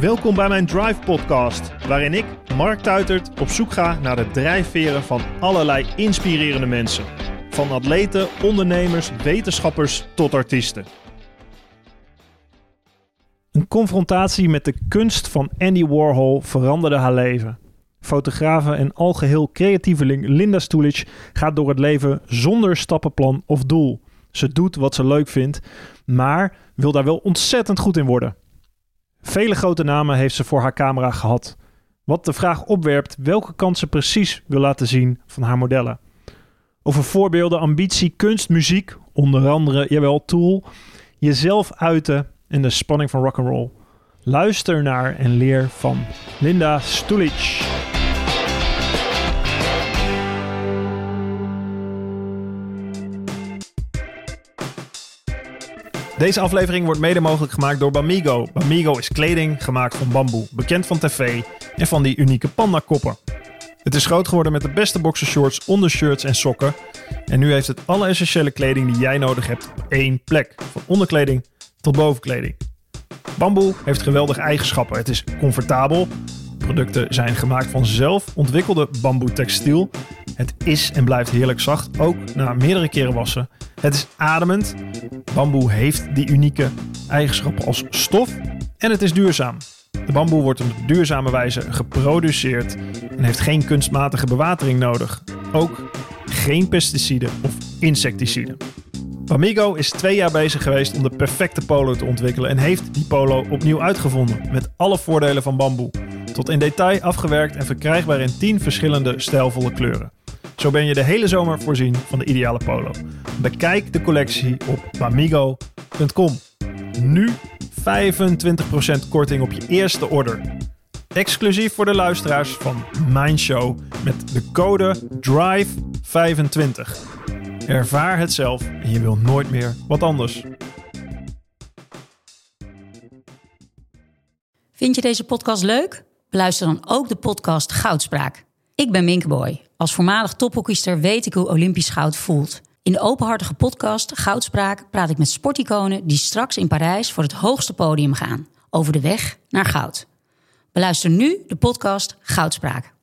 Welkom bij mijn Drive Podcast, waarin ik, Mark Tuitert, op zoek ga naar de drijfveren van allerlei inspirerende mensen. Van atleten, ondernemers, wetenschappers tot artiesten. Een confrontatie met de kunst van Andy Warhol veranderde haar leven. Fotografe en algeheel creatieveling Linda Stulic gaat door het leven zonder stappenplan of doel. Ze doet wat ze leuk vindt, maar wil daar wel ontzettend goed in worden. Vele grote namen heeft ze voor haar camera gehad. Wat de vraag opwerpt welke kant ze precies wil laten zien van haar modellen. Over voorbeelden, ambitie, kunst, muziek, onder andere, jawel, Tool, jezelf uiten en de spanning van rock'n'roll. Luister naar en leer van Linda Stulic. Deze aflevering wordt mede mogelijk gemaakt door Bamigo. Bamigo is kleding gemaakt van bamboe, bekend van tv en van die unieke pandakoppen. Het is groot geworden met de beste boxershorts, ondershirts en sokken. En nu heeft het alle essentiële kleding die jij nodig hebt op één plek. Van onderkleding tot bovenkleding. Bamboe heeft geweldige eigenschappen. Het is comfortabel. Producten zijn gemaakt van zelf ontwikkelde bamboe textiel. Het is en blijft heerlijk zacht, ook na meerdere keren wassen. Het is ademend. Bamboe heeft die unieke eigenschappen als stof. En het is duurzaam. De bamboe wordt op duurzame wijze geproduceerd en heeft geen kunstmatige bewatering nodig. Ook geen pesticiden of insecticiden. Bamigo is twee jaar bezig geweest om de perfecte polo te ontwikkelen en heeft die polo opnieuw uitgevonden met alle voordelen van bamboe. Tot in detail afgewerkt en verkrijgbaar in 10 verschillende stijlvolle kleuren. Zo ben je de hele zomer voorzien van de ideale polo. Bekijk de collectie op bamigo.com. Nu 25% korting op je eerste order. Exclusief voor de luisteraars van mijn show met de code DRIVE25. Ervaar het zelf en je wil nooit meer wat anders. Vind je deze podcast leuk? Beluister dan ook de podcast Goudspraak. Ik ben Minkeboy. Als voormalig tophockeyster weet ik hoe Olympisch goud voelt. In de openhartige podcast Goudspraak praat ik met sporticonen die straks in Parijs voor het hoogste podium gaan. Over de weg naar goud. Beluister nu de podcast Goudspraak.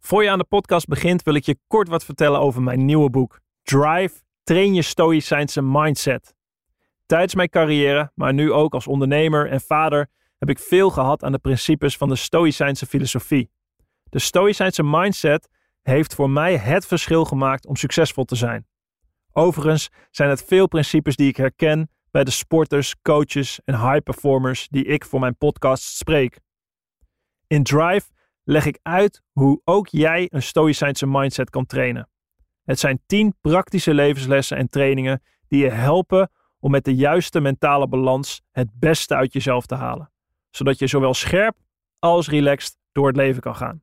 Voor je aan de podcast begint wil ik je kort wat vertellen over mijn nieuwe boek. Drive, train je stoïcijnse mindset. Tijdens mijn carrière, maar nu ook als ondernemer en vader, heb ik veel gehad aan de principes van de stoïcijnse filosofie. De stoïcijnse mindset heeft voor mij het verschil gemaakt om succesvol te zijn. Overigens zijn het veel principes die ik herken bij de sporters, coaches en high performers die ik voor mijn podcast spreek. In Drive leg ik uit hoe ook jij een stoïcijnse mindset kan trainen. Het zijn 10 praktische levenslessen en trainingen die je helpen om met de juiste mentale balans het beste uit jezelf te halen, zodat je zowel scherp als relaxed door het leven kan gaan.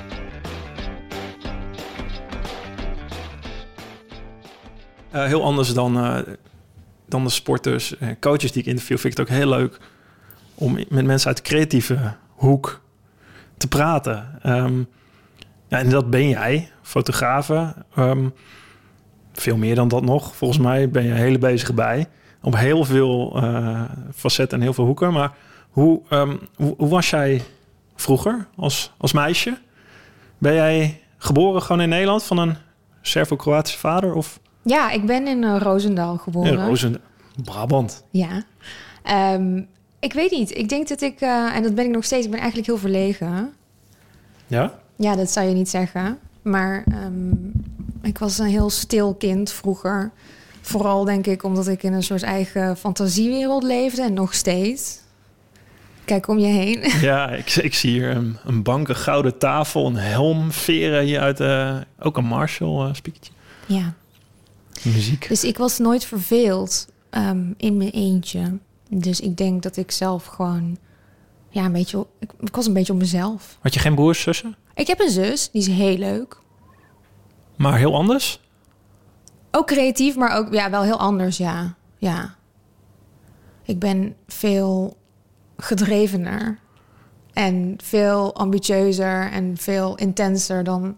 Uh, heel anders dan, uh, dan de sporters en coaches die ik interview. Vind ik het ook heel leuk om met mensen uit de creatieve hoek te praten. Um, ja, en dat ben jij, fotografe. Um, veel meer dan dat nog. Volgens mij ben je hele bezig bij. Op heel veel uh, facetten en heel veel hoeken. Maar hoe, um, hoe, hoe, was jij vroeger als, als meisje? Ben jij geboren gewoon in Nederland van een Servo-Kroatische vader? Of? Ja, ik ben in uh, Roosendaal geboren. In Roosendaal, Brabant. Ja. Um, ik weet niet. Ik denk dat ik, uh, en dat ben ik nog steeds, ik ben eigenlijk heel verlegen. Ja? Ja, dat zou je niet zeggen. Maar um, ik was een heel stil kind vroeger. Vooral denk ik omdat ik in een soort eigen fantasiewereld leefde en nog steeds. Kijk om je heen. Ja, ik, ik zie hier een, een bank, een gouden tafel, een helm, veren hier uit, uh, ook een Marshall uh, speakertje. Ja. Muziek. Dus ik was nooit verveeld um, in mijn eentje. Dus ik denk dat ik zelf gewoon ja, een beetje, ik, ik was een beetje op mezelf. Had je geen broers, zussen? Ik heb een zus, die is heel leuk. Maar heel anders? Ook creatief, maar ook ja, wel heel anders, ja. ja. Ik ben veel gedrevener en veel ambitieuzer en veel intenser dan,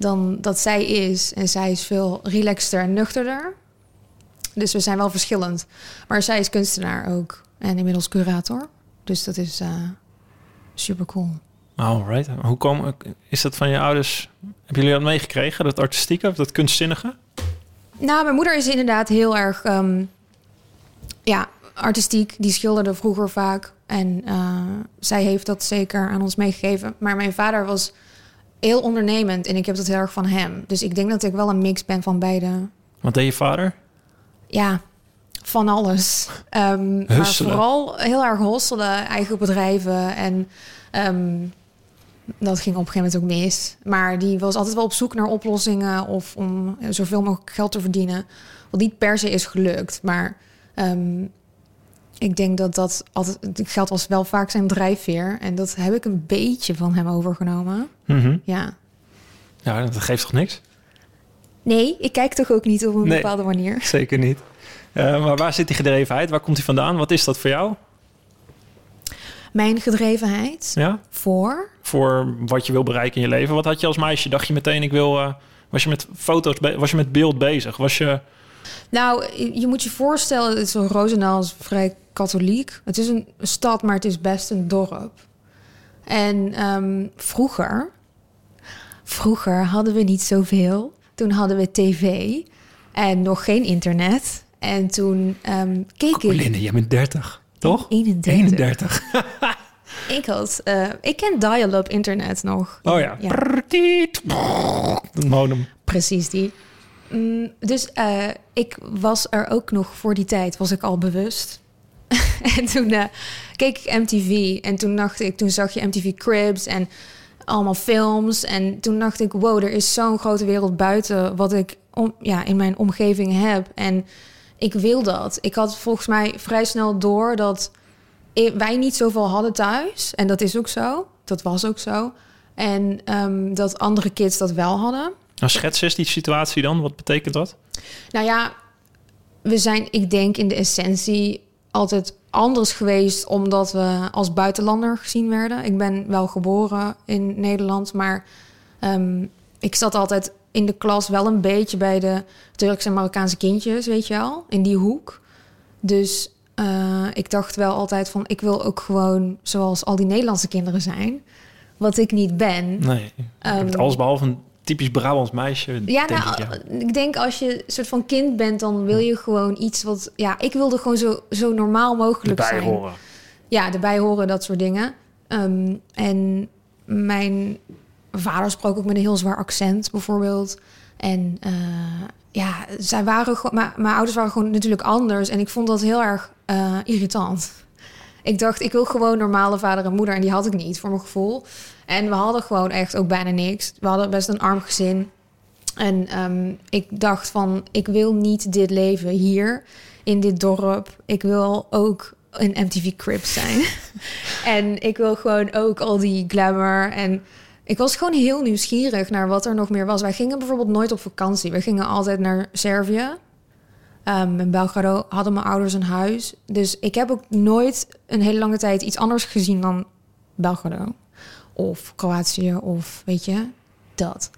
dan dat zij is. En zij is veel relaxter en nuchterder. Dus we zijn wel verschillend. Maar zij is kunstenaar ook en inmiddels curator. Dus dat is uh, super cool. Alright. Hoe kwam, is dat van je ouders? Hebben jullie dat meegekregen, dat artistieke of dat kunstzinnige? Nou, mijn moeder is inderdaad heel erg um, ja, artistiek. Die schilderde vroeger vaak. En uh, zij heeft dat zeker aan ons meegegeven. Maar mijn vader was heel ondernemend en ik heb dat heel erg van hem. Dus ik denk dat ik wel een mix ben van beide. Wat deed je vader? Ja, van alles. Um, maar vooral heel erg hosselen, eigen bedrijven. En um, dat ging op een gegeven moment ook mis. Maar die was altijd wel op zoek naar oplossingen of om zoveel mogelijk geld te verdienen. Wat niet per se is gelukt. Maar um, ik denk dat dat altijd. Geld was wel vaak zijn drijfveer. En dat heb ik een beetje van hem overgenomen. Mm -hmm. Ja. Ja, dat geeft toch niks? Nee, ik kijk toch ook niet op een nee, bepaalde manier. Zeker niet. Uh, maar waar zit die gedrevenheid? Waar komt die vandaan? Wat is dat voor jou? Mijn gedrevenheid? Ja. Voor? Voor wat je wil bereiken in je leven. Wat had je als meisje? Dacht je meteen, ik wil... Uh, was je met foto's, was je met beeld bezig? Was je... Nou, je moet je voorstellen, het is Roosendaal is vrij katholiek. Het is een stad, maar het is best een dorp. En um, vroeger, vroeger hadden we niet zoveel. Toen hadden we tv en nog geen internet. En toen um, keek Coline, ik... jij bent 30, toch? 31. 31. ik had... Uh, ik ken dial-up internet nog. Oh ja. modem. Precies die. Mm, dus uh, ik was er ook nog voor die tijd, was ik al bewust. en toen uh, keek ik MTV en toen dacht ik, toen zag je MTV Cribs en allemaal films. En toen dacht ik, wow, er is zo'n grote wereld buiten wat ik ja, in mijn omgeving heb. En ik wil dat. Ik had volgens mij vrij snel door dat wij niet zoveel hadden thuis. En dat is ook zo. Dat was ook zo. En um, dat andere kids dat wel hadden. Nou, schets eens die situatie dan. Wat betekent dat? Nou ja, we zijn, ik denk, in de essentie altijd anders geweest omdat we als buitenlander gezien werden. Ik ben wel geboren in Nederland, maar um, ik zat altijd in de klas wel een beetje bij de Turkse en Marokkaanse kindjes, weet je wel, in die hoek. Dus uh, ik dacht wel altijd van, ik wil ook gewoon zoals al die Nederlandse kinderen zijn, wat ik niet ben. Nee, um, alles behalve een typisch Brabants meisje. Ja, denk nou, ik, ja. ik denk als je een soort van kind bent, dan wil je gewoon iets wat. Ja, ik wilde gewoon zo, zo normaal mogelijk erbij zijn. horen. Ja, erbij horen, dat soort dingen. Um, en mijn vader sprak ook met een heel zwaar accent, bijvoorbeeld. En uh, ja, zij waren gewoon. Maar mijn ouders waren gewoon natuurlijk anders. En ik vond dat heel erg uh, irritant. Ik dacht, ik wil gewoon normale vader en moeder. En die had ik niet, voor mijn gevoel. En we hadden gewoon echt ook bijna niks. We hadden best een arm gezin. En um, ik dacht van, ik wil niet dit leven hier in dit dorp. Ik wil ook een MTV Crib zijn. en ik wil gewoon ook al die glamour. En ik was gewoon heel nieuwsgierig naar wat er nog meer was. Wij gingen bijvoorbeeld nooit op vakantie. We gingen altijd naar Servië. Um, in Belgrado hadden mijn ouders een huis. Dus ik heb ook nooit een hele lange tijd iets anders gezien dan Belgrado. Of Kroatië of weet je, dat.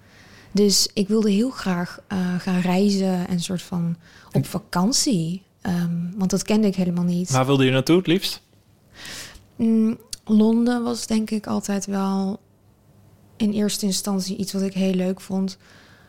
Dus ik wilde heel graag uh, gaan reizen en soort van op vakantie. Um, want dat kende ik helemaal niet. Waar wilde je naartoe het liefst? Mm, Londen was denk ik altijd wel in eerste instantie iets wat ik heel leuk vond.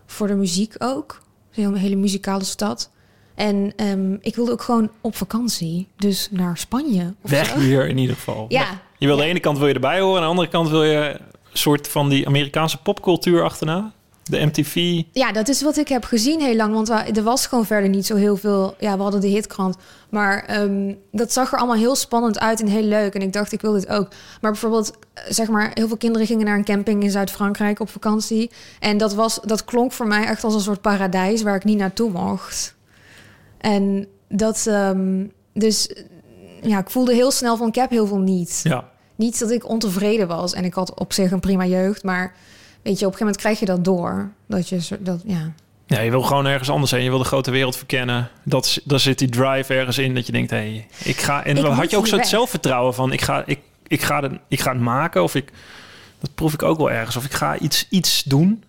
Voor de muziek ook. Een hele muzikale stad. En um, ik wilde ook gewoon op vakantie. Dus naar Spanje. Weg zo. hier in ieder geval. Ja. Je wil ja. de ene kant wil je erbij horen, aan de andere kant wil je een soort van die Amerikaanse popcultuur achterna. De MTV. Ja, dat is wat ik heb gezien heel lang. Want er was gewoon verder niet zo heel veel. Ja, we hadden de hitkrant. Maar um, dat zag er allemaal heel spannend uit en heel leuk. En ik dacht, ik wil dit ook. Maar bijvoorbeeld, zeg maar, heel veel kinderen gingen naar een camping in Zuid-Frankrijk op vakantie. En dat, was, dat klonk voor mij echt als een soort paradijs waar ik niet naartoe mocht. En dat, um, dus ja, ik voelde heel snel van, ik heb heel veel niet. Ja. niet dat ik ontevreden was. En ik had op zich een prima jeugd. Maar weet je, op een gegeven moment krijg je dat door. Dat je dat, ja. Ja, je wil gewoon ergens anders heen. Je wil de grote wereld verkennen. Dat, daar zit die drive ergens in dat je denkt, hé, hey, ik ga... En Ik had je ook hier zo het weg. zelfvertrouwen van, ik ga, ik, ik, ga het, ik ga het maken of ik... Dat proef ik ook wel ergens. Of ik ga iets, iets doen.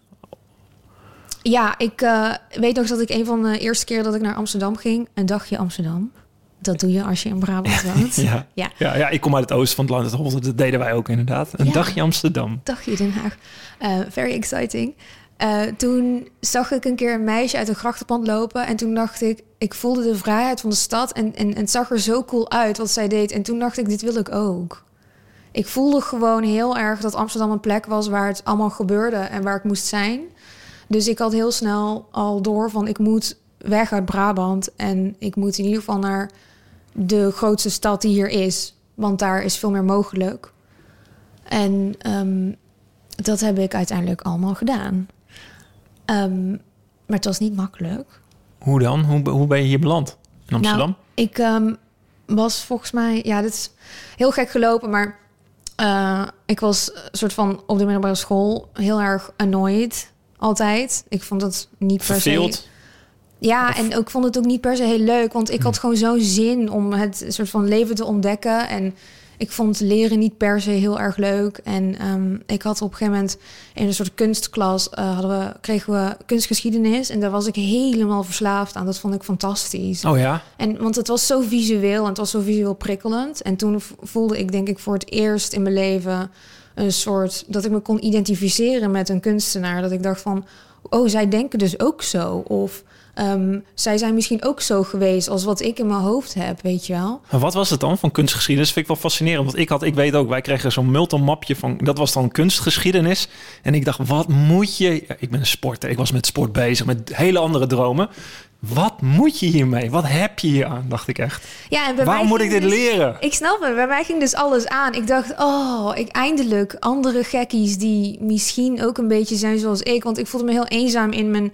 Ja, ik eh, weet nog dat ik een van de eerste keer dat ik naar Amsterdam ging, een dagje Amsterdam. Dat doe je als je in Brabant woont. Ja. Ja. Ja, ja, ik kom uit het oosten van het land. Het Holland. Dat deden wij ook inderdaad. Een Ja. dagje Amsterdam. Dagje Den Haag. Eh, very exciting. Eh, toen zag ik een keer een meisje uit een grachtenpand lopen. En toen dacht ik, ik voelde de vrijheid van de stad. En, en, en het zag er zo cool uit wat zij deed. En toen dacht ik, dit wil ik ook. Ik voelde gewoon heel erg dat Amsterdam een plek was waar het allemaal gebeurde en waar ik moest zijn. Dus ik had heel snel al door van ik moet weg uit Brabant. En ik moet in ieder geval naar de grootste stad die hier is. Want daar is veel meer mogelijk. En ehm, dat heb ik uiteindelijk allemaal gedaan. Ehm, maar het was niet makkelijk. Hoe dan? Hoe, hoe ben je hier beland? In Amsterdam? Nou, ik ehm, was volgens mij, ja, dit is heel gek gelopen, maar eh, ik was soort van op de middelbare school heel erg annoyed. Altijd. Ik vond het niet per se. Ja, Of- en ook vond het ook niet per se heel leuk, want ik had gewoon zo'n zin om het soort van leven te ontdekken. En ik vond leren niet per se heel erg leuk. En ehm, ik had op een gegeven moment in een soort kunstklas eh, hadden we, kregen we kunstgeschiedenis. En daar was ik helemaal verslaafd aan. Dat vond ik fantastisch. Oh ja? En want het was zo visueel en het was zo visueel prikkelend. En toen voelde ik, denk ik, voor het eerst in mijn leven een soort dat ik me kon identificeren met een kunstenaar. Dat ik dacht van, oh, zij denken dus ook zo. Of ehm, zij zijn misschien ook zo geweest als wat ik in mijn hoofd heb, weet je wel. Maar wat was het dan van kunstgeschiedenis? Vind ik wel fascinerend. Want ik had, ik weet ook, wij kregen zo'n multimapje van, dat was dan kunstgeschiedenis. En ik dacht, wat moet je? ja, Ik ben een sporter, ik was met sport bezig, met hele andere dromen. Wat moet je hiermee? Wat heb je hier aan? Dacht ik echt. Ja, en bij Waarom mij moet ik dit dus- leren? Ik snap het. Bij mij ging dus alles aan. Ik dacht, oh, ik eindelijk andere gekkies die misschien ook een beetje zijn zoals ik. Want ik voelde me heel eenzaam in mijn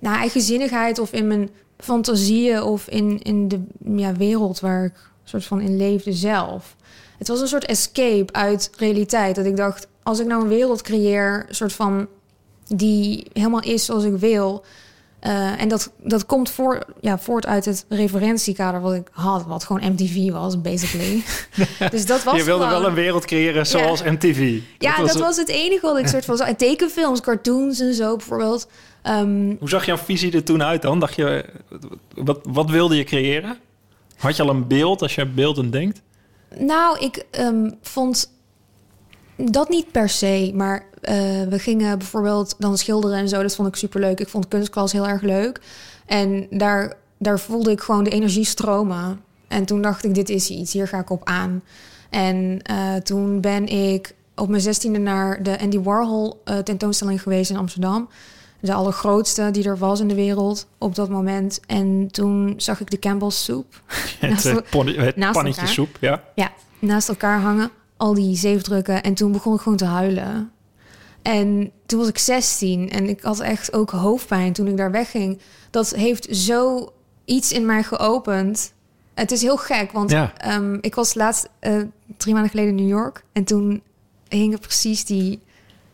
nou, eigenzinnigheid of in mijn fantasieën of in, in de ja, wereld waar ik soort van in leefde zelf. Het was een soort escape uit realiteit. Dat ik dacht, als ik nou een wereld creëer, soort van die helemaal is zoals ik wil. eh, en dat, dat komt voor, ja, voort uit het referentiekader wat ik had, wat gewoon MTV was, basically. dus dat was je wilde gewoon- wel een wereld creëren zoals MTV. Ja, dat was, het. enige wat ik soort van... tekenfilms, cartoons en zo bijvoorbeeld. Ehm, Hoe zag jouw visie er toen uit dan? Dacht je, wat, wat wilde je creëren? Had je al een beeld als je beeldend denkt? Nou, ik ehm, vond dat niet per se, maar eh, we gingen bijvoorbeeld dan schilderen en zo. Dat vond ik superleuk. Ik vond kunstklas heel erg leuk. En daar, daar voelde ik gewoon de energie stromen. En toen dacht ik, dit is iets, hier ga ik op aan. En eh, toen ben ik op mijn zestiende naar de Andy Warhol eh, tentoonstelling geweest in Amsterdam. De allergrootste die er was in de wereld op dat moment. En toen zag ik de Campbell's Soep. Het, pon- naast pannetje soep, ja. Ja, naast elkaar hangen. Al die zeefdrukken. En toen begon ik gewoon te huilen. En toen was ik 16 en ik had echt ook hoofdpijn toen ik daar wegging. Dat heeft zo iets in mij geopend. Het is heel gek, want Ja. ehm, ik was laatst eh, drie maanden geleden in New York. En toen hingen precies die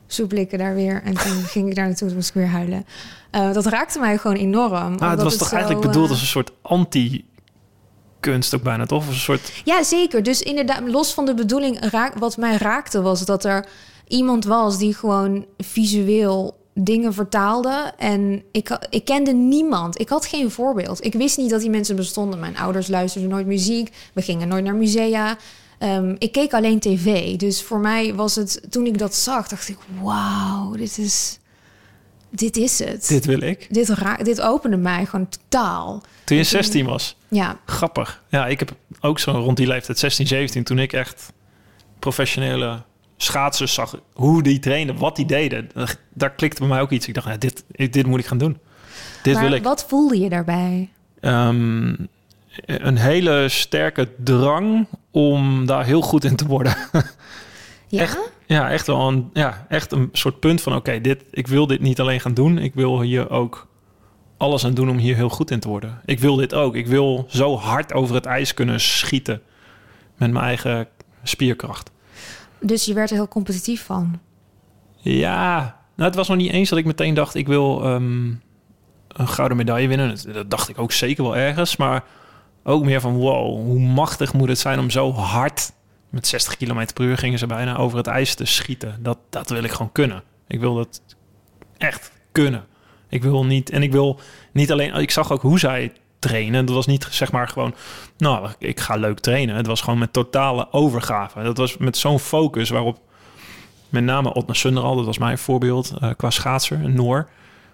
soeplikken daar weer. En toen ging ik daar naartoe, toen moest ik weer huilen. Eh, dat raakte mij gewoon enorm. Ah, het was toch zo, eigenlijk bedoeld eh, als een soort anti-kunst ook bijna, toch? Of een soort... Ja, zeker. Dus inderdaad, los van de bedoeling, raak, wat mij raakte was dat er iemand was die gewoon visueel dingen vertaalde. En ik, ik kende niemand. Ik had geen voorbeeld. Ik wist niet dat die mensen bestonden. Mijn ouders luisterden nooit muziek. We gingen nooit naar musea. Ehm, ik keek alleen tv. Dus voor mij was het, toen ik dat zag, dacht ik: wauw, dit is, dit is het. Dit wil ik. Dit, ra- dit opende mij gewoon totaal. Toen je 16 was. Ja, Grappig. Ja, ik heb ook zo rond die leeftijd, 16, 17, toen ik echt professionele schaatsers zag, hoe die trainen, wat die deden. Daar- klikte bij mij ook iets. Ik dacht, nou, dit, dit moet ik gaan doen. Dit maar wil ik. wat voelde je daarbij? Ehm, een hele sterke drang om daar heel goed in te worden. Ja? Echt? Ja, echt wel een, ja, echt een soort punt van... oké, dit, ik wil dit niet alleen gaan doen. Ik wil hier ook alles aan doen om hier heel goed in te worden. Ik wil dit ook. Ik wil zo hard over het ijs kunnen schieten... met mijn eigen spierkracht. Dus je werd er heel competitief van. Ja, nou, het was nog niet eens dat ik meteen dacht... ik wil ehm, een gouden medaille winnen. Dat, dat dacht ik ook zeker wel ergens. Maar ook meer van, wow, hoe machtig moet het zijn... om zo hard, met 60 km per uur gingen ze bijna... over het ijs te schieten. Dat, dat wil ik gewoon kunnen. Ik wil dat echt kunnen. Ik wil niet... En ik wil niet alleen... Ik zag ook hoe zij trainen. Dat was niet zeg maar gewoon... Nou, ik ga leuk trainen. Het was gewoon met totale overgave. Dat was met zo'n focus waarop met name Otne Sunderal, dat was mijn voorbeeld uh, qua schaatser, een Noor.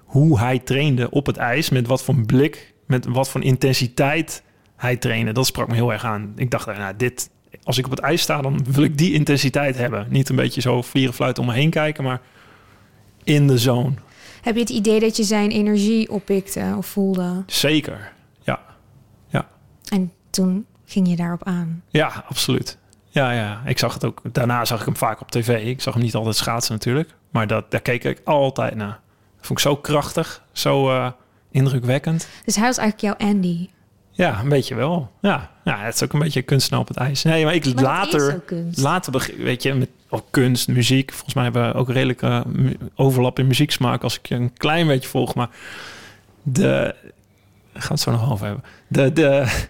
Hoe hij trainde op het ijs, met wat voor blik, met wat voor intensiteit hij trainde. Dat sprak me heel erg aan. Ik dacht, nou, dit, als ik op het ijs sta, dan wil ik die intensiteit hebben. Niet een beetje zo vlieren fluit om me heen kijken, maar in de zone. Heb je het idee dat je zijn energie oppikte of voelde? Zeker, ja. ja. En toen ging je daarop aan? Ja, absoluut. Ja, ja, ik zag het ook. Daarna zag ik hem vaak op tv. Ik zag hem niet altijd schaatsen natuurlijk. Maar dat, daar keek ik altijd naar. Dat vond ik zo krachtig, zo uh, indrukwekkend. Dus hij was eigenlijk jouw Andy? Ja, een beetje wel. Ja, ja het is ook een beetje kunstenaar op het ijs. Nee, maar ik maar later, later, weet je, met ook kunst, muziek. Volgens mij hebben we ook redelijk uh, overlap in muzieksmaak als ik je een klein beetje volg. Maar de, gaan het zo nog over hebben. De, de,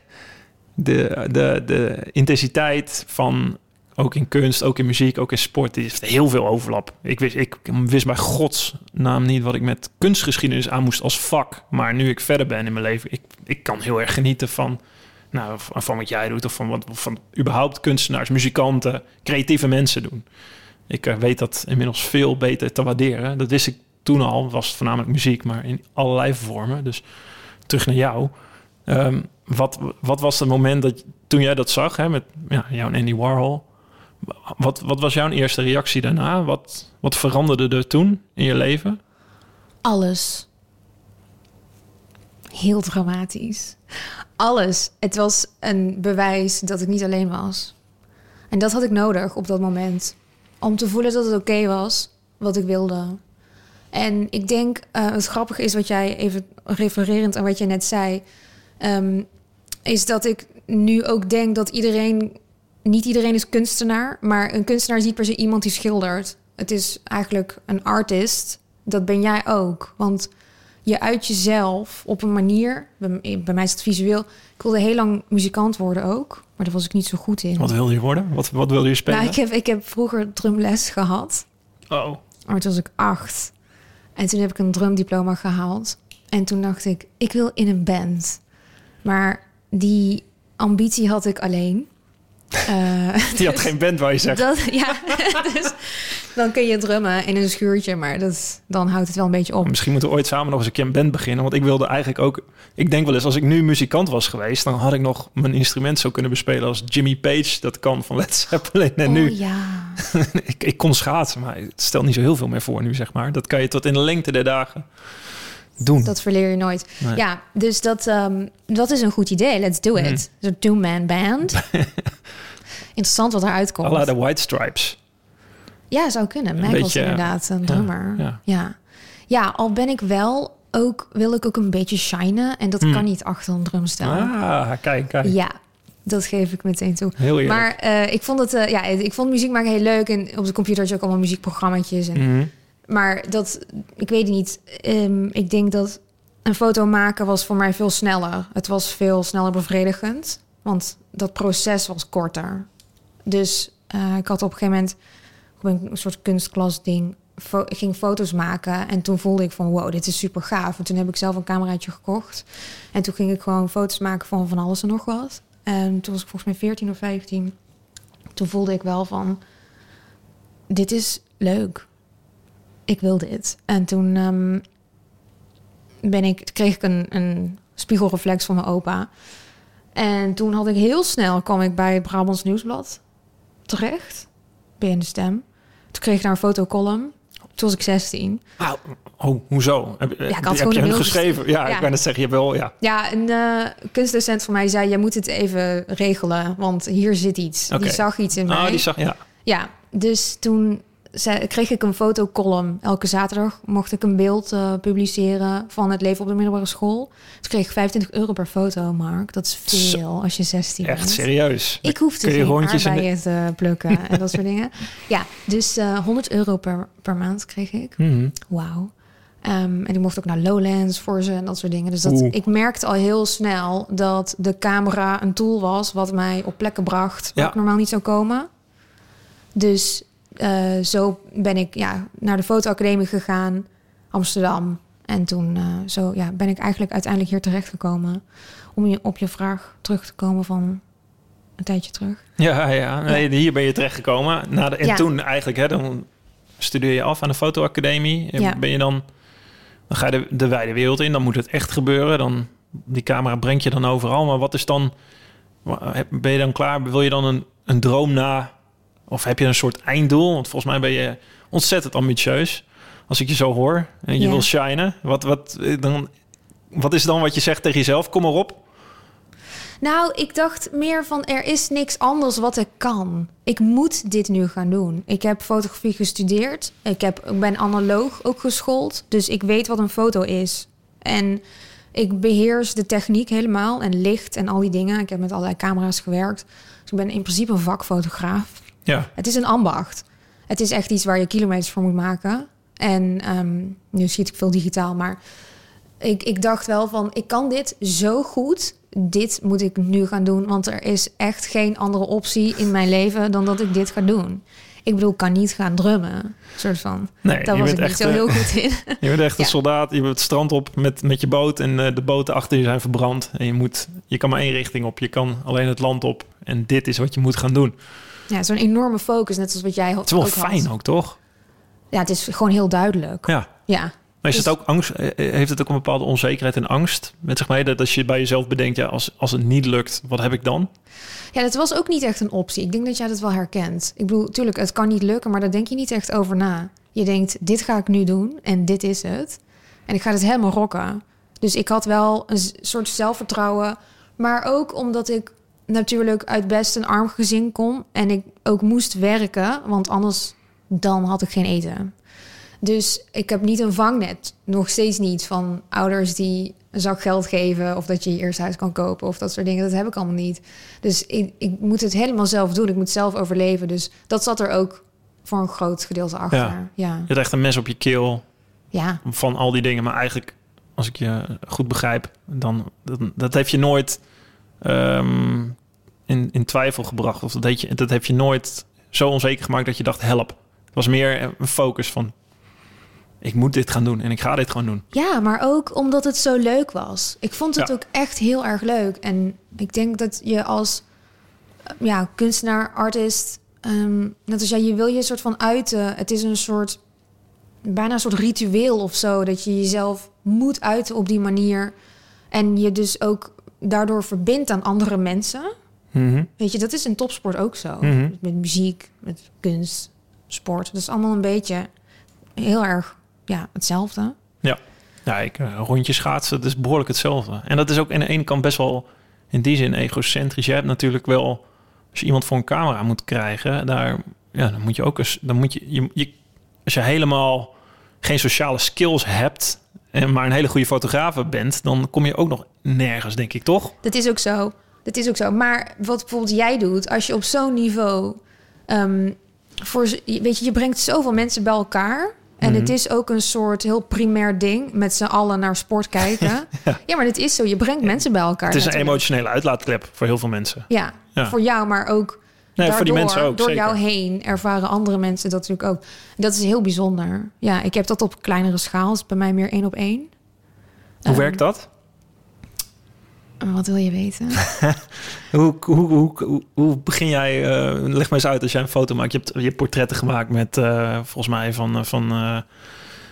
de, de, de intensiteit van ook in kunst, ook in muziek, ook in sport, is heel veel overlap. Ik wist, ik wist bij gods naam niet wat ik met kunstgeschiedenis aan moest als vak. Maar nu ik verder ben in mijn leven, ik, ik kan heel erg genieten van, nou, van wat jij doet of van wat van überhaupt kunstenaars, muzikanten, creatieve mensen doen. Ik uh, weet dat inmiddels veel beter te waarderen. Dat wist ik toen al, was voornamelijk muziek, maar in allerlei vormen. Dus terug naar jou. Um, wat, wat was het moment dat toen jij dat zag hè, met ja, jou en Andy Warhol? Wat, wat was jouw eerste reactie daarna? Wat, wat veranderde er toen in je leven? Alles. Heel dramatisch. Alles. Het was een bewijs dat ik niet alleen was. En dat had ik nodig op dat moment. Om te voelen dat het oké was wat ik wilde. En ik denk, uh, het grappige is wat jij even refererend aan wat je net zei. Um, is dat ik nu ook denk dat iedereen, niet iedereen is kunstenaar, maar een kunstenaar is niet per se iemand die schildert. Het is eigenlijk een artist. Dat ben jij ook. Want je uit jezelf op een manier. Bij, bij mij is het visueel. Ik wilde heel lang muzikant worden ook. Maar daar was ik niet zo goed in. Wat wilde je worden? Wat, wat wilde je spelen? Nou, ik, heb, ik heb vroeger drumles gehad. Oh. Maar toen was ik acht. En toen heb ik een drumdiploma gehaald. En toen dacht ik, ik wil in een band. Maar die ambitie had ik alleen. Uh, die had dus geen band, waar je zegt. Dat, ja, dus dan kun je drummen in een schuurtje, maar dat, dan houdt het wel een beetje op. Misschien moeten we ooit samen nog eens een keer een band beginnen. Want ik wilde eigenlijk ook... Ik denk wel eens, als ik nu muzikant was geweest... dan had ik nog mijn instrument zo kunnen bespelen als Jimmy Page. Dat kan van Led Zeppelin. En oh, nu... ja. ik, ik kon schaatsen, maar het stelt niet zo heel veel meer voor nu, zeg maar. Dat kan je tot in de lengte der dagen doen. Dat verleer je nooit. Ja, dus dat, um, dat is een goed idee. Let's do it. Mm. Een two-man band. Interessant wat eruit komt. Alla de White Stripes. Ja, zou kunnen. Mac was inderdaad een drummer. Ja, ja. ja. al ben ik wel ook, wil ik ook een beetje shinen. En dat mm. kan niet achter een drumstel. Ah, kijk, kijk. Ja, dat geef ik meteen toe. Heel. Maar uh, ik vond het, uh, ja, ik vond muziek maken heel leuk. En op de computer had je ook allemaal muziekprogramma's. En mm. Maar dat, ik weet het niet. Um, ik denk dat een foto maken was voor mij veel sneller. Het was veel sneller bevredigend, want dat proces was korter. Dus uh, ik had op een gegeven moment een soort kunstklas ding. ik ging foto's maken en toen voelde ik van wow, dit is super gaaf. En toen heb ik zelf een cameraatje gekocht. En toen ging ik gewoon foto's maken van van alles en nog wat. En toen was ik volgens mij 14 of 15. Toen voelde ik wel van dit is leuk ik wil dit. En toen um, ben ik, kreeg ik een, een spiegelreflex van mijn opa. En toen had ik heel snel, kwam ik bij het Brabants Nieuwsblad terecht. Ben de stem. Toen kreeg ik daar een fotocolumn. Toen was ik 16. Oh, oh hoezo? Heb, ja, ik had heb je geschreven? Ja, ja, ik ben het zeggen, je wel, ja. Ja, een uh, kunstdocent van mij zei, je moet het even regelen, want hier zit iets. Die zag iets in oh, mij. die zag, ja. Ja, dus toen zei- kreeg ik een fotocolumn. Elke zaterdag mocht ik een beeld eh, publiceren van het leven op de middelbare school. Dus kreeg ik 25 euro per foto, Mark. Dat is veel als je 16 Echt bent. serieus. Ik hoefde geen rondjes in de- te plukken en dat soort dingen. Ja, dus eh 100 euro per, per maand kreeg ik. Mhm. Wauw. Ehm, en ik mocht ook naar Lowlands voor ze en dat soort dingen. Dus dat, Oeh. ik merkte al heel snel dat de camera een tool was... wat mij op plekken bracht waar Ja. ik normaal niet zou komen. Dus eh, zo ben ik ja, naar de fotoacademie gegaan, Amsterdam. En toen eh, zo, ja, ben ik eigenlijk uiteindelijk hier terechtgekomen... om je, op je vraag terug te komen van een tijdje terug. Ja, ja. Nee, hier ben je terechtgekomen. Na de, en Ja. toen eigenlijk, hè, dan studeer je af aan de fotoacademie. En Ja. Ben je dan, dan ga je de, de wijde wereld in. Dan moet het echt gebeuren. Dan, die camera brengt je dan overal. Maar wat is dan, ben je dan klaar? Wil je dan een, een droom na? Of heb je een soort einddoel? Want volgens mij ben je ontzettend ambitieus. Als ik je zo hoor en je Ja. wil shinen. Wat, wat, eh, dan, wat is dan wat je zegt tegen jezelf? Kom maar op. Nou, ik dacht meer van er is niks anders wat ik kan. Ik moet dit nu gaan doen. Ik heb fotografie gestudeerd. Ik, heb, ik ben analoog ook geschoold. Dus ik weet wat een foto is. En ik beheers de techniek helemaal. En licht en al die dingen. Ik heb met allerlei camera's gewerkt. Dus ik ben in principe een vakfotograaf. Ja, Het is een ambacht. Het is echt iets waar je kilometers voor moet maken. En ehm, nu schiet ik veel digitaal, maar ik, ik dacht wel van, ik kan dit zo goed. Dit moet ik nu gaan doen, want er is echt geen andere optie in mijn leven dan dat ik dit ga doen. Ik bedoel, ik kan niet gaan drummen, soort van. nee, Daar was ik niet echt, zo eh, heel goed in. Je bent echt een soldaat. Je bent het strand op met, met je boot en eh, de boten achter je zijn verbrand. En je, moet, je kan maar één richting op. Je kan alleen het land op. En dit is wat je moet gaan doen. Ja, zo'n enorme focus, net zoals wat jij had. Het is wel ook had. fijn ook, toch? Ja, het is gewoon heel duidelijk. Ja. Ja. Maar is Dus- het ook angst? eh, eh, Heeft het ook een bepaalde onzekerheid en angst met zich mee? Dat als je bij jezelf bedenkt, ja, als, als het niet lukt, wat heb ik dan? Ja, dat was ook niet echt een optie. Ik denk dat jij dat wel herkent. Ik bedoel, tuurlijk, het kan niet lukken, maar daar denk je niet echt over na. Je denkt, dit ga ik nu doen en dit is het. En ik ga het helemaal rocken. Dus ik had wel een soort zelfvertrouwen. Maar ook omdat ik natuurlijk uit best een arm gezin kom. En ik ook moest werken, want anders dan had ik geen eten. Dus ik heb niet een vangnet, nog steeds niet, van ouders die een zak geld geven... of dat je je eerste huis kan kopen of dat soort dingen. Dat heb ik allemaal niet. Dus ik, ik moet het helemaal zelf doen. Ik moet zelf overleven. Dus dat zat er ook voor een groot gedeelte achter. Ja. Ja, Je hebt echt een mes op je keel ja. van al die dingen. Maar eigenlijk, als ik je goed begrijp, dan dat, dat heeft je nooit ehm, in, in twijfel gebracht. Of dat, deed je, dat heeft je nooit zo onzeker gemaakt dat je dacht, help. Het was meer een focus van, ik moet dit gaan doen en ik ga dit gewoon doen. Ja, maar ook omdat het zo leuk was. Ik vond het Ja. ook echt heel erg leuk. En ik denk dat je als ja, kunstenaar, artist... ehm, net als jij, je wil je soort van uiten. Het is een soort... bijna een soort ritueel of zo... dat je jezelf moet uiten op die manier. En je dus ook daardoor verbindt aan andere mensen. Mhm. Weet je, dat is in topsport ook zo. Mhm. Met muziek, met kunst, sport. Dat is allemaal een beetje heel erg ja, hetzelfde. Ja, ik, eh, rondje schaatsen, dat is behoorlijk hetzelfde. En dat is ook aan de ene kant best wel in die zin egocentrisch. Je hebt natuurlijk wel, als je iemand voor een camera moet krijgen, daar, ja, dan moet je ook eens, dan moet je, je, je als je helemaal geen sociale skills hebt en maar een hele goede fotograaf bent, dan kom je ook nog nergens, denk ik, toch? Dat is ook zo. Dat is ook zo. Maar wat bijvoorbeeld jij doet, als je op zo'n niveau. ehm, voor, weet je, je brengt zoveel mensen bij elkaar. En Mhm. het is ook een soort heel primair ding. Met z'n allen naar sport kijken. ja. maar dit is zo. Je brengt mensen bij elkaar. Het is een emotionele uitlaatklep voor heel veel mensen. Ja, Ja. voor jou, maar ook. Nee, daardoor, voor die mensen ook. Door zeker. jou heen ervaren andere mensen dat natuurlijk ook. Dat is heel bijzonder. Ja, ik heb dat op kleinere schaal. Is bij mij meer één op één. Hoe Ehm, werkt dat? Wat wil je weten? Hoe, hoe, hoe, hoe, begin jij? eh, leg maar eens uit als jij een foto maakt. Je hebt, je hebt portretten gemaakt met eh, volgens mij van, eh, van,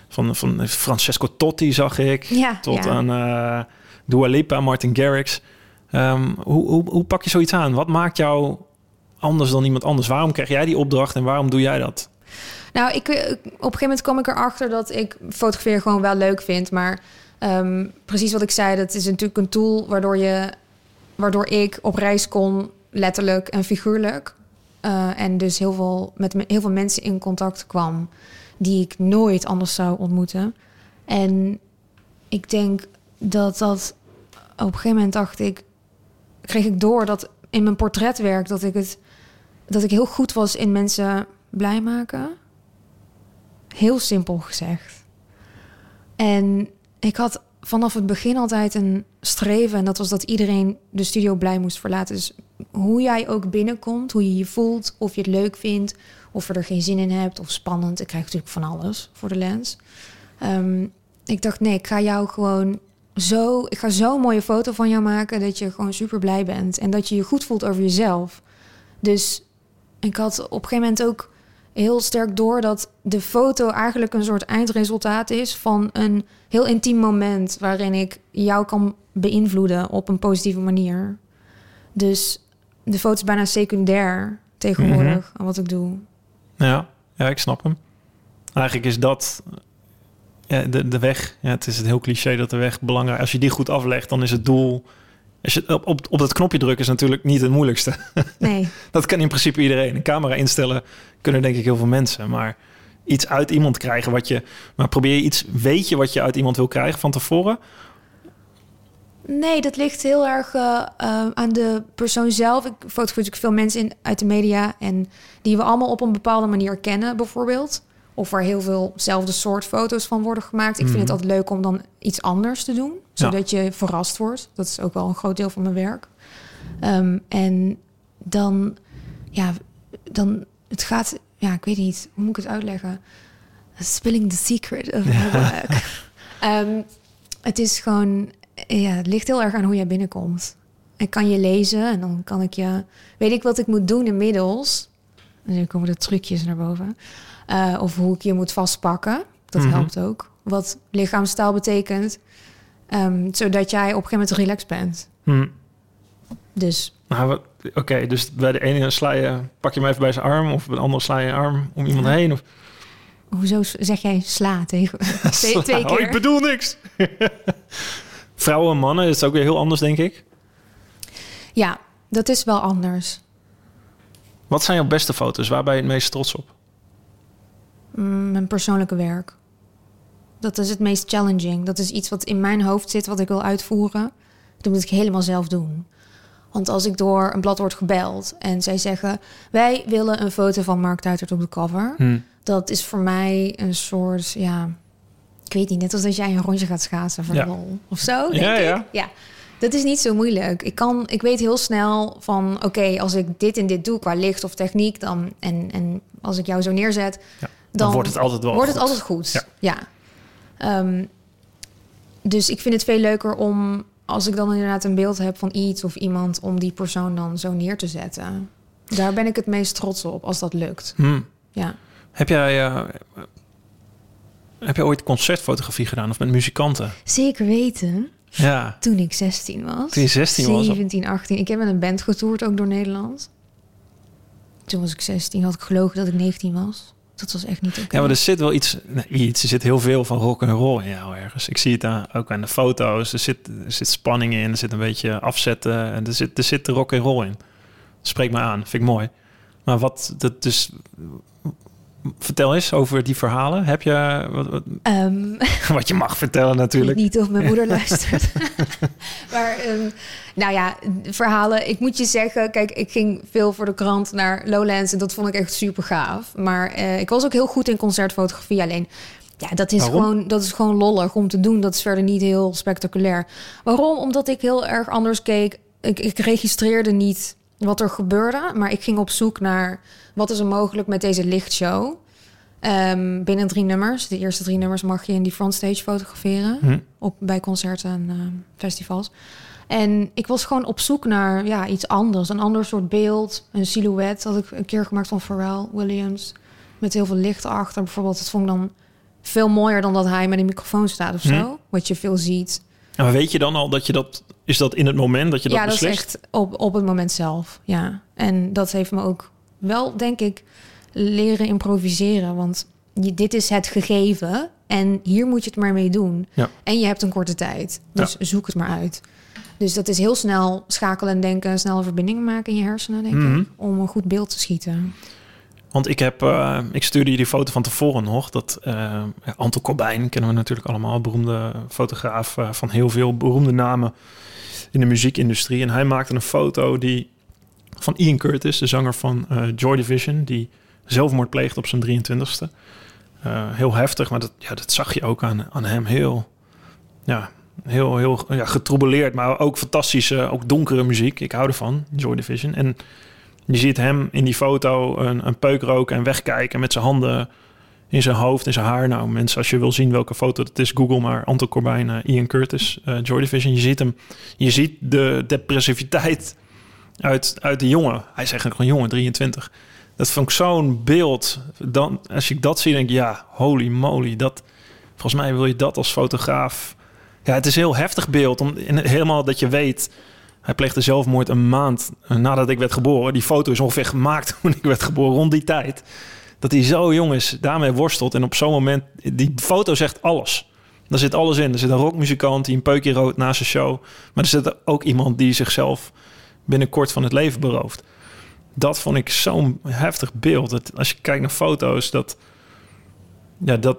van, van Francesco Totti, zag ik. Ja, Tot ja. aan Dua Lipa, Martin Garrix. Ehm, hoe, hoe, hoe pak je zoiets aan? Wat maakt jou anders dan iemand anders? Waarom krijg jij die opdracht en waarom doe jij dat? Nou, ik, op een gegeven moment kwam ik erachter dat ik fotograferen gewoon wel leuk vind. Maar ehm, precies wat ik zei, dat is natuurlijk een tool waardoor, je, waardoor ik op reis kon, letterlijk en figuurlijk. eh, en dus heel veel, met me- heel veel mensen in contact kwam die ik nooit anders zou ontmoeten. En ik denk dat dat op een gegeven moment dacht ik, kreeg ik door dat in mijn portretwerk dat ik het dat ik heel goed was in mensen blij maken. Heel simpel gezegd. En ik had vanaf het begin altijd een streven en dat was dat iedereen de studio blij moest verlaten. Dus hoe jij ook binnenkomt, hoe je je voelt, of je het leuk vindt, of je er geen zin in hebt, of spannend. Ik krijg natuurlijk van alles voor de lens. Ehm, ik dacht, nee, ik ga jou gewoon zo, ik ga zo'n mooie foto van jou maken dat je gewoon super blij bent en dat je je goed voelt over jezelf. Dus ik had op een gegeven moment ook heel sterk door dat de foto eigenlijk een soort eindresultaat is van een heel intiem moment waarin ik jou kan beïnvloeden op een positieve manier. Dus de foto is bijna secundair tegenwoordig aan wat ik doe. Ja, ja, ik snap hem. Eigenlijk is dat ja, de, de weg. Ja, het is een heel cliché dat de weg belangrijk Als je die goed aflegt, dan is het doel. Als je op, op, op dat knopje drukken is natuurlijk niet het moeilijkste. Nee, dat kan in principe iedereen. Een camera instellen kunnen denk ik heel veel mensen. Maar iets uit iemand krijgen wat je. Maar probeer je iets. Weet je wat je uit iemand wil krijgen van tevoren? Nee, dat ligt heel erg eh, eh, aan de persoon zelf. Ik fotografeer natuurlijk veel mensen in, uit de media... en die we allemaal op een bepaalde manier kennen, bijvoorbeeld. Of waar heel veel zelfde soort foto's van worden gemaakt. Ik vind het Mhm. altijd leuk om dan iets anders te doen... zodat je verrast wordt. Dat is ook wel een groot deel van mijn werk. Ehm, en dan, ja, dan... Het gaat... Ja, ik weet niet. Hoe moet ik het uitleggen? Spilling the secret of my work. Ehm, het is gewoon... Ja, het ligt heel erg aan hoe jij binnenkomt. Ik kan je lezen en dan kan ik je... Weet ik wat ik moet doen inmiddels? En dan komen de trucjes naar boven. Eh, of hoe ik je moet vastpakken. Dat Mhm. helpt ook. Wat lichaamstaal betekent. Ehm, zodat jij op een gegeven moment relaxed bent. Hm. Dus Nou, Oké, dus bij de ene sla je, pak je hem even bij zijn arm, of bij de andere sla je arm om iemand Ja. heen. Of, hoezo zeg jij sla tegen twee, Oh, keer? ik bedoel niks. Vrouwen en mannen is ook weer heel anders, denk ik. Ja, dat is wel anders. Wat zijn jouw beste foto's? Waar ben je het meest trots op? Mm, mijn persoonlijke werk. Dat is het meest challenging. Dat is iets wat in mijn hoofd zit, wat ik wil uitvoeren. Dat moet ik helemaal zelf doen. Want als ik door een blad word gebeld en zij zeggen... wij willen een foto van Mark Duitert op de cover... Hm. dat is voor mij een soort, ja... ik weet niet, net als dat jij een rondje gaat schaatsen voor Ja. lol. Of zo, denk Ja, ik. ja. ja. Dat is niet zo moeilijk. Ik, kan, ik weet heel snel van... oké, als ik dit en dit doe qua licht of techniek... Dan, en, en als ik jou zo neerzet... Ja, Dan, wordt het altijd wel wordt goed. het altijd goed. Ja. Ja. Ehm, dus ik vind het veel leuker om, als ik dan inderdaad een beeld heb van iets of iemand, om die persoon dan zo neer te zetten. Daar ben ik het meest trots op als dat lukt. Hm. Ja. Heb jij... eh, heb je ooit concertfotografie gedaan of met muzikanten? Zeker weten. Ja. Toen ik 16 was. Toen je 16 was? 17, 18. Ik heb met een band getoerd, ook door Nederland. Toen was ik 16. Had ik gelogen dat ik 19 was. Dat was echt niet oké. Ja, maar er zit wel iets, iets. Er zit heel veel van rock en roll in jou ergens. Ik zie het daar ook aan de foto's. Er zit, er zit spanning in, er zit een beetje afzetten. En er zit, er zit rock en roll in. Spreek me aan, vind ik mooi. Maar wat, dat dus... Vertel eens over die verhalen. Heb je... Wat, wat, Ehm, wat je mag vertellen natuurlijk. niet of mijn moeder luistert. maar ehm, nou ja, verhalen. Ik moet je zeggen, kijk, ik ging veel voor de krant naar Lowlands en dat vond ik echt super gaaf. Maar eh, ik was ook heel goed in concertfotografie. Alleen, ja, dat is, Waarom? gewoon, dat is gewoon lollig om te doen. Dat is verder niet heel spectaculair. Waarom? Omdat ik heel erg anders keek. Ik, ik registreerde niet wat er gebeurde, maar ik ging op zoek naar wat is er mogelijk met deze lichtshow. Ehm, binnen drie nummers. De eerste drie nummers mag je in die frontstage fotograferen Hm. op, bij concerten en ehm, festivals. En ik was gewoon op zoek naar ja, iets anders. Een ander soort beeld, een silhouet. Had ik een keer gemaakt van Pharrell Williams. Met heel veel licht achter bijvoorbeeld. Dat vond ik dan veel mooier dan dat hij met een microfoon staat of zo. Hm. Wat je veel ziet. En maar weet je dan al dat je dat... Is dat in het moment dat je dat ja, dat is echt op, op het moment zelf. Ja. En dat heeft me ook wel, denk ik, leren improviseren. Want je, dit is het gegeven en hier moet je het maar mee doen. Ja. En je hebt een korte tijd. Dus zoek het maar uit. Dus dat is heel snel schakelen en denken, snelle verbindingen maken in je hersenen, denk Mhm. ik, om een goed beeld te schieten. Want ik heb, eh, ik stuurde je die foto van tevoren nog. Dat ja, Anton Corbijn kennen we natuurlijk allemaal, beroemde fotograaf eh, van heel veel beroemde namen in de muziekindustrie. En hij maakte een foto die van Ian Curtis, de zanger van eh, Joy Division, die zelfmoord pleegde op zijn 23ste. Eh, heel heftig, maar dat, ja, dat zag je ook aan, aan hem. Heel, ja, heel, heel ja, getroubeleerd, maar ook fantastische, ook donkere muziek. Ik hou ervan, Joy Division. En je ziet hem in die foto een, een peuk roken en wegkijken met zijn handen in zijn hoofd, in zijn haar. Nou, mensen, als je wil zien welke foto het is, Google maar Anton Corbijn, eh, Ian Curtis, eh, Joy Division. Je ziet hem, je ziet de depressiviteit uit, uit de jongen. Hij is eigenlijk een jongen, 23. Dat vond ik zo'n beeld. Dan, als ik dat zie, denk ik, ja, holy moly. Dat, volgens mij wil je dat als fotograaf. Ja, het is een heel heftig beeld. Om, helemaal dat je weet, hij pleegde zelfmoord een maand eh, nadat ik werd geboren. Die foto is ongeveer gemaakt toen ik werd geboren, rond die tijd. Dat hij zo jong is, daarmee worstelt. En op zo'n moment, die foto zegt alles. Daar zit alles in. Er zit een rockmuzikant die een peukje rood naast zijn show. Maar er zit ook iemand die zichzelf binnenkort van het leven berooft. Dat vond ik zo'n heftig beeld. Dat, als je kijkt naar foto's, dat... Ja, dat...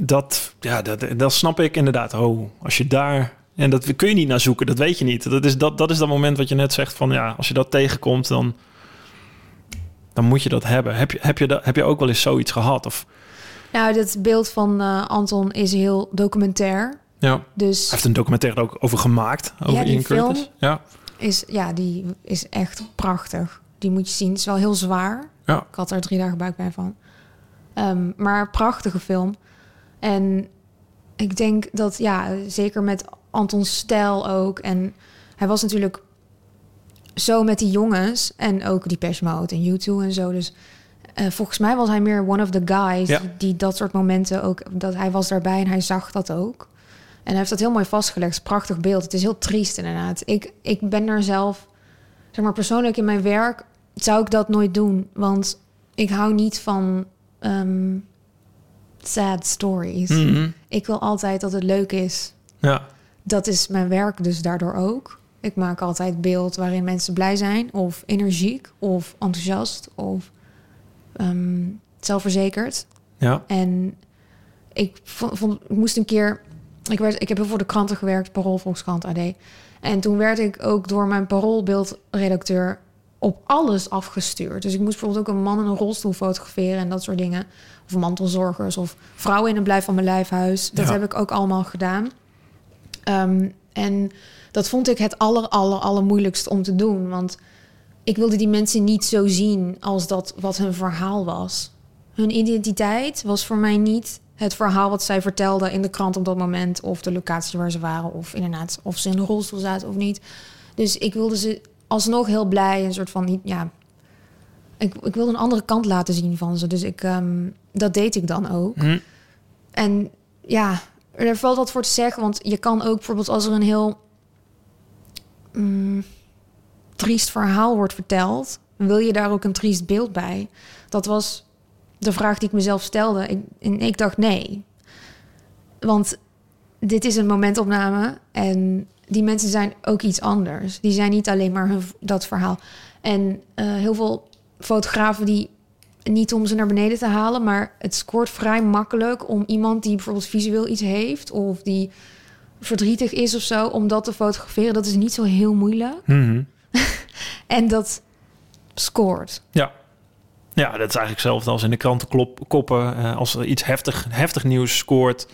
Dat, ja, dat, dat snap ik inderdaad. Oh, als je daar... En dat kun je niet naar zoeken, dat weet je niet. Dat is dat, dat is dat moment wat je net zegt van... Ja, als je dat tegenkomt, dan... Dan moet je dat hebben. Heb je, heb je, dat, heb je ook wel eens zoiets gehad? Of, Nou, dat beeld van eh, Anton is heel documentair. ja. Hij Dus heeft een documentaire ook over gemaakt. Over Ja, Ian Curtis. Ja. is, ja, die is echt prachtig. Die moet je zien. Het is wel heel zwaar. Ja. Ik had er drie dagen buikpijn van. Ehm, maar prachtige film. En ik denk dat, ja, zeker met Antons stijl ook. En hij was natuurlijk zo met die jongens. En ook die Mode en YouTube en zo. Dus eh, volgens mij was hij meer one of the guys. Ja. Die, die dat soort momenten ook... Dat hij was daarbij en hij zag dat ook. En hij heeft dat heel mooi vastgelegd. Prachtig beeld. Het is heel triest inderdaad. Ik, ik ben er zelf... Zeg maar persoonlijk in mijn werk zou ik dat nooit doen. Want ik hou niet van ehm, sad stories. Mhm. Ik wil altijd dat het leuk is. ja. Dat is mijn werk dus daardoor ook. Ik maak altijd beeld waarin mensen blij zijn, of energiek, of enthousiast, of ehm, zelfverzekerd. Ja. En ik, vond, vond- ik moest een keer... Ik, werd, ik heb heel voor de kranten gewerkt, Parool, Volkskrant, AD. En toen werd ik ook door mijn paroolbeeldredacteur op alles afgestuurd. Dus ik moest bijvoorbeeld ook een man in een rolstoel fotograferen en dat soort dingen. Of mantelzorgers of vrouwen in een blijf van mijn lijfhuis. Dat Ja. heb ik ook allemaal gedaan. Ehm, en dat vond ik het aller, aller, allermoeilijkst om te doen. Want ik wilde die mensen niet zo zien als dat wat hun verhaal was. Hun identiteit was voor mij niet het verhaal wat zij vertelden in de krant op dat moment, of de locatie waar ze waren, of inderdaad, of ze in de rolstoel zaten of niet. Dus ik wilde ze alsnog heel blij, een soort van niet, ja. Ik, ik wilde een andere kant laten zien van ze. Dus ik, ehm, dat deed ik dan ook. Hm. En ja, er valt wat voor te zeggen. Want je kan ook bijvoorbeeld als er een heel mm, triest verhaal wordt verteld, wil je daar ook een triest beeld bij? Dat was de vraag die ik mezelf stelde. Ik, en ik dacht nee. Want dit is een momentopname en die mensen zijn ook iets anders. Die zijn niet alleen maar hun, dat verhaal. En eh, heel veel fotografen die niet om ze naar beneden te halen, maar het scoort vrij makkelijk om iemand die bijvoorbeeld visueel iets heeft of die verdrietig is of zo, om dat te fotograferen. Dat is niet zo heel moeilijk. Mhm. En dat scoort. Ja. Ja, dat is eigenlijk hetzelfde als in de krantenkoppen. eh als er iets heftig, heftig nieuws scoort,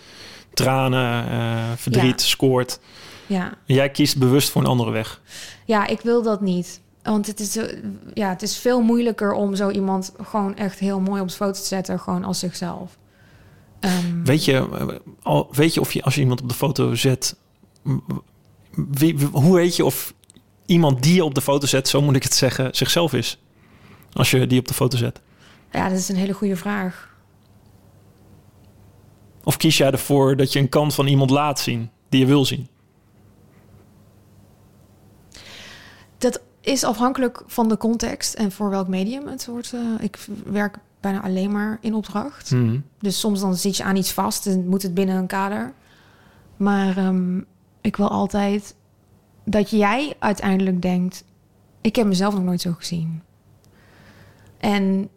tranen, eh, verdriet Ja. scoort. Ja. Jij kiest bewust voor een andere weg. ja, ik wil dat niet. Want het is, zo- ja, het is veel moeilijker om zo iemand gewoon echt heel mooi op de foto te zetten, gewoon als zichzelf. Ehm, Weet je, eh, weet je of je als je iemand op de foto zet, wie- hoe weet je of iemand die je op de foto zet, zo moet ik het zeggen, zichzelf is? Als je die op de foto zet. Ja, dat is een hele goede vraag. Of kies jij ervoor dat je een kant van iemand laat zien die je wil zien? Dat is afhankelijk van de context en voor welk medium het wordt. eh, ik werk bijna alleen maar in opdracht. Mhm. Dus soms dan zit je aan iets vast en moet het binnen een kader. Maar ehm, ik wil altijd dat jij uiteindelijk denkt: ik heb mezelf nog nooit zo gezien. En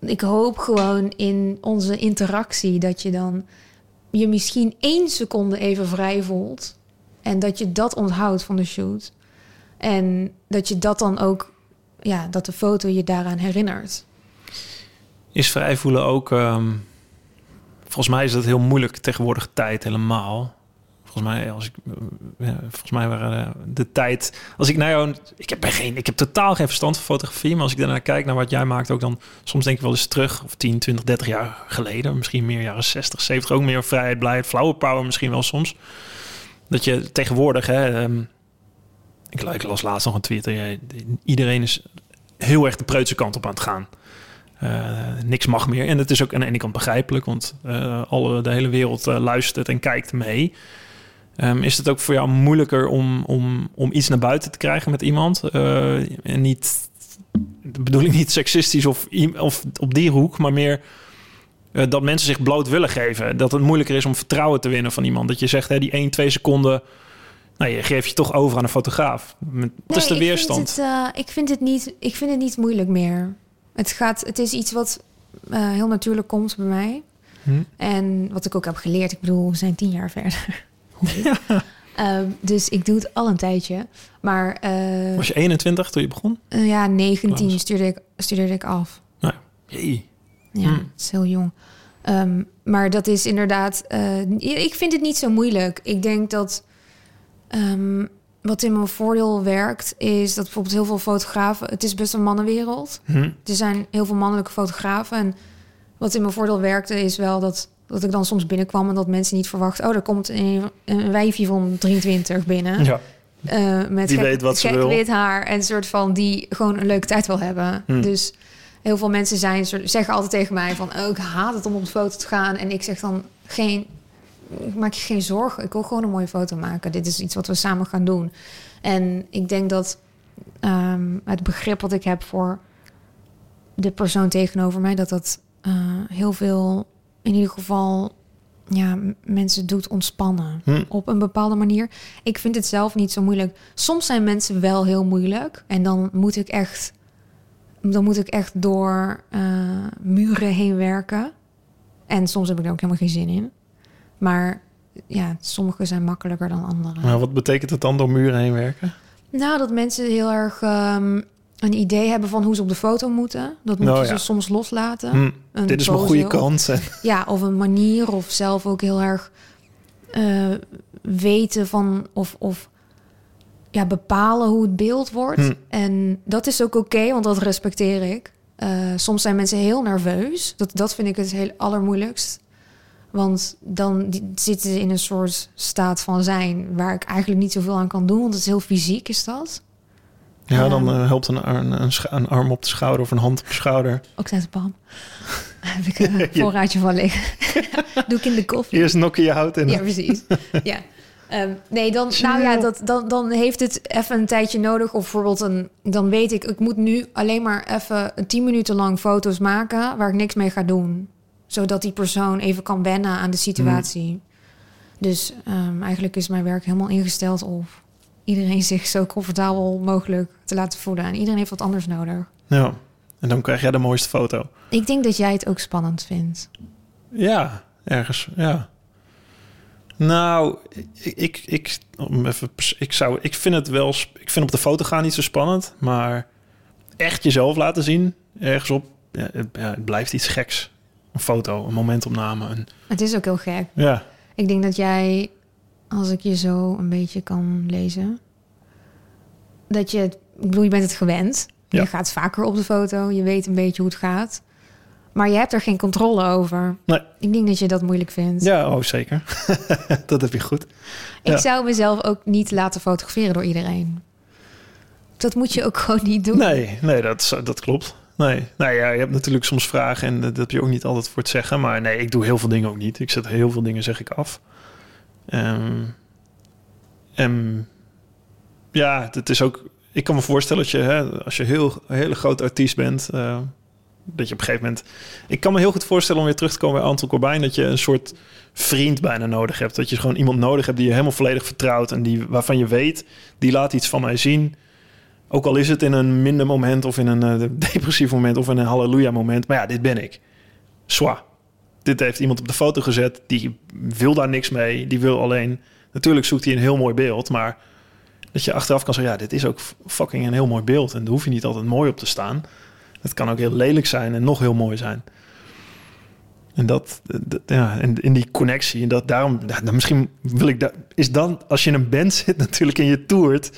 ik hoop gewoon in onze interactie dat je dan je misschien één seconde even vrij voelt. En dat je dat onthoudt van de shoot. En dat je dat dan ook, ja, dat de foto je daaraan herinnert. Is vrij voelen ook... ehm, volgens mij is dat heel moeilijk tegenwoordig tijd helemaal. Volgens mij, als ik, eh, volgens mij waren eh, de tijd... Als ik naar jou... Ik heb, geen, ik heb totaal geen verstand van fotografie. Maar als ik daarnaar kijk naar wat jij maakt ook dan... Soms denk ik wel eens terug, of 10, 20, 30 jaar geleden. Misschien meer jaren 60, 70. Ook meer vrijheid, blijheid, flower power misschien wel soms. Dat je tegenwoordig... Hè, ehm, ik, ik las laatst nog een Twitter. iedereen is heel erg de preutse kant op aan het gaan. Eh, niks mag meer. En het is ook aan de ene kant begrijpelijk, want eh, alle, de hele wereld eh, luistert en kijkt mee. Ehm, is het ook voor jou moeilijker om, om, om iets naar buiten te krijgen met iemand? En niet, de bedoeling niet seksistisch of, of op die hoek, maar meer dat mensen zich bloot willen geven. Dat het moeilijker is om vertrouwen te winnen van iemand. Dat je zegt, hè, die 1, 2 seconden, nou, je geeft je toch over aan een fotograaf. Wat is de Nee, weerstand? Ik vind, het, eh, ik, vind het niet, ik vind het niet moeilijk meer. Het, gaat, het is iets wat eh, heel natuurlijk komt bij mij. Hm? En wat ik ook heb geleerd. Ik bedoel, we zijn tien jaar verder. Ehm, dus ik doe het al een tijdje. Maar eh, Was je 21 toen je begon? eh, ja, 19 Klaas. studeerde ik, studeerde ik af. Jee. Ja, dat is heel jong. Ehm, maar dat is inderdaad... eh, ik vind het niet zo moeilijk. Ik denk dat... ehm, wat in mijn voordeel werkt, is dat bijvoorbeeld heel veel fotografen... Het is best een mannenwereld. Hm? Er zijn heel veel mannelijke fotografen. En wat in mijn voordeel werkte, is wel dat, dat ik dan soms binnenkwam... en dat mensen niet verwachten... oh, er komt een, een wijfje van 23 binnen... Ja. Eh, met Die gek, weet wat ze wil. wit haar en soort van die gewoon een leuke tijd wil hebben. Hmm. Dus heel veel mensen zijn, zeggen altijd tegen mij van, oh, ik haat het om op de foto te gaan. En ik zeg dan geen, ik maak je geen zorgen. Ik wil gewoon een mooie foto maken. Dit is iets wat we samen gaan doen. En ik denk dat ehm, het begrip wat ik heb voor de persoon tegenover mij, dat dat eh, heel veel, in ieder geval, ja, mensen doet ontspannen Hm. op een bepaalde manier. Ik vind het zelf niet zo moeilijk. Soms zijn mensen wel heel moeilijk en dan moet ik echt, dan moet ik echt door eh, muren heen werken. En soms heb ik er ook helemaal geen zin in. Maar ja, sommige zijn makkelijker dan andere. Maar wat betekent het dan door muren heen werken? Nou, dat mensen heel erg ehm, een idee hebben van hoe ze op de foto moeten. Dat moeten Nou ze ja. soms loslaten. Hm. Een Dit is mijn pose goede kans. Ja, of een manier of zelf ook heel erg eh, weten van of, of ja, bepalen hoe het beeld wordt. Hm. En dat is ook oké, want dat respecteer ik. Eh, soms zijn mensen heel nerveus. Dat, dat vind ik het heel allermoeilijkst. Want dan zitten ze in een soort staat van zijn waar ik eigenlijk niet zoveel aan kan doen. Want het is heel fysiek, is dat. ja, dan eh, helpt een, een, een, arm op de schouder of een hand op de schouder. Ook de pan. heb ik een voorraadje van liggen. Doe ik in de koffie. Eerst nokken je hout in. Ja, precies. ja. Ehm, nee, dan, nou ja, dat, dan, dan heeft het even een tijdje nodig. Of bijvoorbeeld, een, dan weet ik, ik moet nu alleen maar even tien minuten lang foto's maken waar ik niks mee ga doen. Zodat die persoon even kan wennen aan de situatie. Dus ehm, eigenlijk is mijn werk helemaal ingesteld op iedereen zich zo comfortabel mogelijk te laten voelen. En iedereen heeft wat anders nodig. Ja. En dan krijg jij de mooiste foto. Ik denk dat jij het ook spannend vindt. Ja, ergens, ja. Nou, ik, ik, ik, om even, ik, zou, ik vind het wel, ik vind op de foto gaan niet zo spannend, maar echt jezelf laten zien, ergens op, ja, het, ja, het blijft iets geks. Een foto, een momentopname, een, Het is ook heel gek. ja. Ik denk dat jij, als ik je zo een beetje kan lezen, dat je, ik bedoel, je bent het gewend. Ja. Je gaat vaker op de foto, je weet een beetje hoe het gaat. Maar je hebt er geen controle over. Nee. Ik denk dat je dat moeilijk vindt. Ja, oh zeker. dat heb je goed. Ik ja. zou mezelf ook niet laten fotograferen door iedereen. Dat moet je ook gewoon niet doen. Nee, nee dat, dat klopt. Nee, nou ja, je hebt natuurlijk soms vragen en dat heb je ook niet altijd voor het zeggen. Maar nee, ik doe heel veel dingen ook niet. Ik zet heel veel dingen, zeg ik af. Ehm, en ja, het is ook. Ik kan me voorstellen dat je, hè, als je heel een hele grote artiest bent, eh, dat je op een gegeven moment... Ik kan me heel goed voorstellen om weer terug te komen bij Anton Corbijn... dat je een soort vriend bijna nodig hebt. Dat je gewoon iemand nodig hebt die je helemaal volledig vertrouwt... en die, waarvan je weet, die laat iets van mij zien... Ook al is het in een minder moment of in een uh, depressief moment of in een halleluja moment. Maar ja, dit ben ik. Zwa. Dit heeft iemand op de foto gezet. Die wil daar niks mee. Die wil alleen... Natuurlijk zoekt hij een heel mooi beeld. Maar dat je achteraf kan zeggen... Ja, dit is ook fucking een heel mooi beeld. En daar hoef je niet altijd mooi op te staan. Het kan ook heel lelijk zijn en nog heel mooi zijn. En dat, ja, en in die connectie, en dat daarom, misschien wil ik dat, is dan, als je in een band zit natuurlijk en je toert,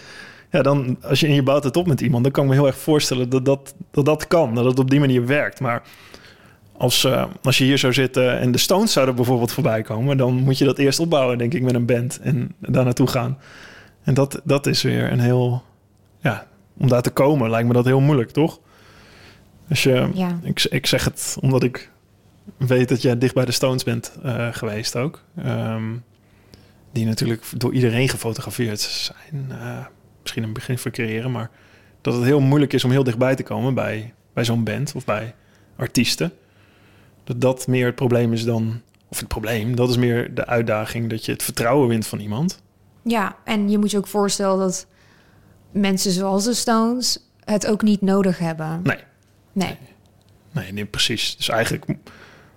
ja, dan als je in je bouwt het op met iemand, dan kan ik me heel erg voorstellen dat dat, dat, dat kan, dat het op die manier werkt. Maar als, uh, als je hier zou zitten en de Stones zouden bijvoorbeeld voorbij komen, dan moet je dat eerst opbouwen, denk ik, met een band en daar naartoe gaan. En dat, dat is weer een heel, ja, om daar te komen lijkt me dat heel moeilijk, toch? Als je, ja. ik, ik zeg het omdat ik weet dat jij dicht bij de Stones bent uh, geweest ook. Um, die natuurlijk door iedereen gefotografeerd zijn. Uh, misschien een begin voor creëren, maar dat het heel moeilijk is om heel dichtbij te komen bij, bij zo'n band of bij artiesten. Dat dat meer het probleem is dan, of het probleem, dat is meer de uitdaging dat je het vertrouwen wint van iemand. Ja, en je moet je ook voorstellen dat mensen zoals de Stones het ook niet nodig hebben. Nee. Nee. Nee, nee, precies. Dus eigenlijk,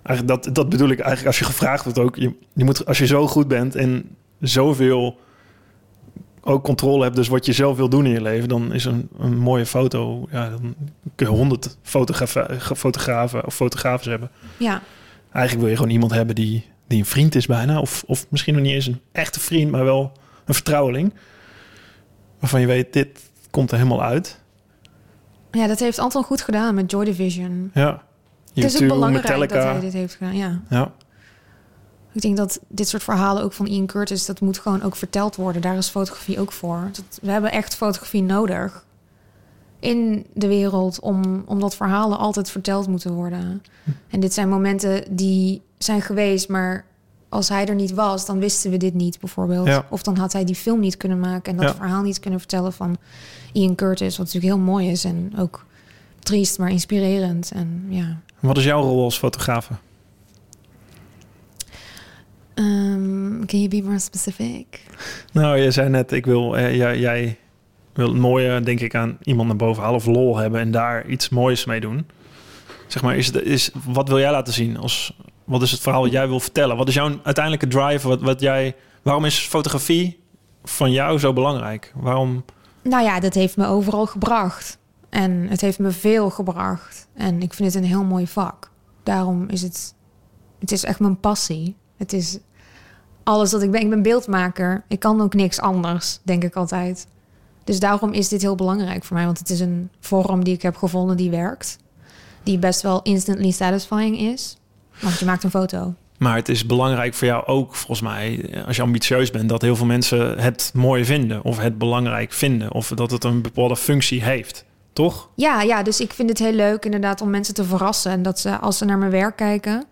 eigenlijk dat, dat bedoel ik eigenlijk als je gevraagd wordt ook. Je, je moet, als je zo goed bent en zoveel ook controle hebt, dus wat je zelf wil doen in je leven, dan is een, een mooie foto. Ja, dan kun je honderd fotografen, fotografen of fotografen hebben. Ja. Eigenlijk wil je gewoon iemand hebben die, die een vriend is bijna. Of, of misschien nog niet eens een echte vriend, maar wel een vertrouweling. Waarvan je weet, dit komt er helemaal uit. Ja, dat heeft Anton goed gedaan met Joy Division. Ja. Het is ook belangrijk dat hij dit heeft gedaan, ja. Ja. Ik denk dat dit soort verhalen ook van Ian Curtis, dat moet gewoon ook verteld worden. Daar is fotografie ook voor. we hebben echt fotografie nodig in de wereld om, omdat verhalen altijd verteld moeten worden. En dit zijn momenten die zijn geweest, maar als hij er niet was, dan wisten we dit niet bijvoorbeeld. Of dan had hij die film niet kunnen maken en dat verhaal niet kunnen vertellen van Ian Curtis, wat natuurlijk heel mooi is en ook triest, maar inspirerend. En ja. Wat is jouw rol als fotograaf? Um, can you be more specific? Nou, je zei net, ik wil, eh, jij, jij wil het mooie, denk ik, aan iemand naar boven halen of lol hebben en daar iets moois mee doen. Zeg maar, is, is, wat wil jij laten zien? Als, wat is het verhaal wat jij wil vertellen? Wat is jouw uiteindelijke drive? Wat, wat jij, waarom is fotografie van jou zo belangrijk? Waarom? Nou ja, dat heeft me overal gebracht. En het heeft me veel gebracht. En ik vind het een heel mooi vak. Daarom is het, het is echt mijn passie. Het is alles wat ik ben. Ik ben beeldmaker. Ik kan ook niks anders, denk ik altijd. Dus daarom is dit heel belangrijk voor mij. Want het is een vorm die ik heb gevonden die werkt. Die best wel instantly satisfying is. Want je maakt een foto. Maar het is belangrijk voor jou ook, volgens mij, als je ambitieus bent, dat heel veel mensen het mooi vinden of het belangrijk vinden of dat het een bepaalde functie heeft. Toch? Ja, ja, dus ik vind het heel leuk inderdaad om mensen te verrassen. En dat ze als ze naar mijn werk kijken,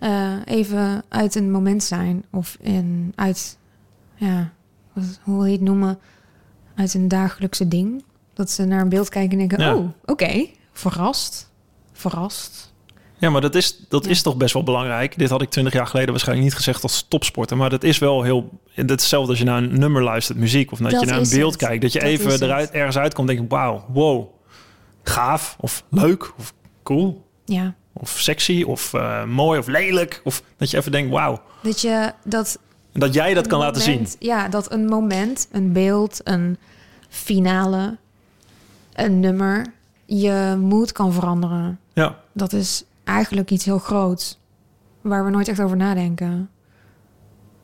uh, even uit een moment zijn. Of in, uit, ja, hoe wil je het noemen? Uit een dagelijkse ding. Dat ze naar een beeld kijken en denken, oh, oké, verrast, verrast. Ja, maar dat is, dat is toch best wel belangrijk. Dit had ik twintig jaar geleden waarschijnlijk niet gezegd als topsporter. Maar dat is wel heel... Hetzelfde als je naar een nummer luistert, muziek... of dat, je naar een beeld kijkt. Dat je even eruit, ergens uitkomt en denkt... wauw, wow, gaaf of leuk of cool. Ja. Of sexy, of uh, mooi, of lelijk. Of dat je even denkt, wauw. Dat je dat... Dat jij dat kan moment, laten zien. Ja, dat een moment, een beeld, een finale, een nummer... je moed kan veranderen. Ja. Dat is eigenlijk iets heel groots. Waar we nooit echt over nadenken.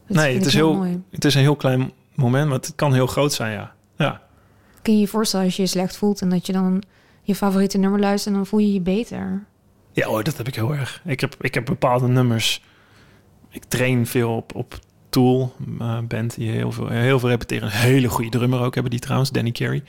Dat nee, het is, heel, mooi. het is een heel klein moment, maar het kan heel groot zijn, ja. ja. Kun je je voorstellen als je je slecht voelt... en dat je dan je favoriete nummer luistert... en dan voel je je beter... Ja, oh, dat heb ik heel erg. Ik heb, ik heb bepaalde nummers. Ik train veel op, op Tool, uh, band die heel veel, heel veel repeteren. Een hele goede drummer ook hebben die trouwens, Danny Carey.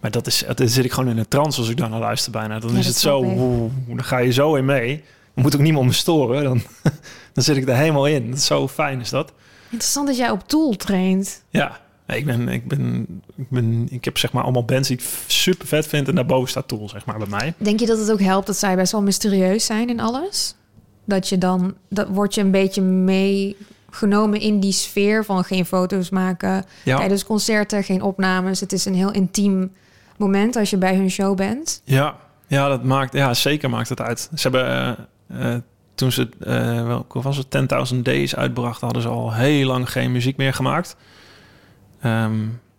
Maar dat is, dan zit ik gewoon in een trance als ik daar naar luister bijna. Dan is het zo, woe, dan ga je zo in mee. Dan moet ook niemand me storen. Dan, dan zit ik er helemaal in. Dat is zo fijn is dat. Interessant dat jij op Tool traint. Ja, Ik, ben, ik, ben, ik, ben, ik heb zeg maar allemaal bands die ik super vet vind. En daarboven staat Tool, zeg maar, bij mij. Denk je dat het ook helpt dat zij best wel mysterieus zijn in alles? Dat je dan, dat word je een beetje meegenomen in die sfeer van geen foto's maken Ja, tijdens concerten, geen opnames. Het is een heel intiem moment als je bij hun show bent. ja, ja, dat maakt, ja, zeker maakt het uit. Ze hebben, eh, eh, toen ze, eh welke was het, 10.000 Days uitbrachten, hadden ze al heel lang geen muziek meer gemaakt. Ehm,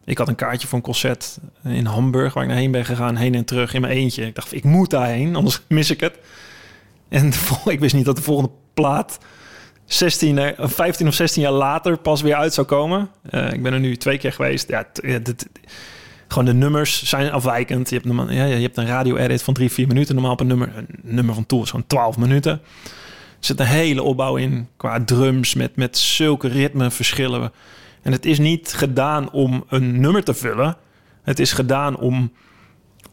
ik had een kaartje voor een concert in Hamburg, waar ik naar heen ben gegaan, heen en terug in mijn eentje. Ik dacht, ik moet daarheen, anders mis ik het. En ik wist niet dat de volgende plaat 16, eh, 15 of 16 jaar later pas weer uit zou komen. Eh, ik ben er nu twee keer geweest. Ja, gewoon de nummers zijn afwijkend. Je hebt, ja, je hebt een radio-edit van drie, vier minuten. Normaal op een nummer, nummer van Tool is zo'n 12 minuten. Er zit een hele opbouw in qua drums met, met zulke ritmeverschillen. En het is niet gedaan om een nummer te vullen. Het is gedaan om,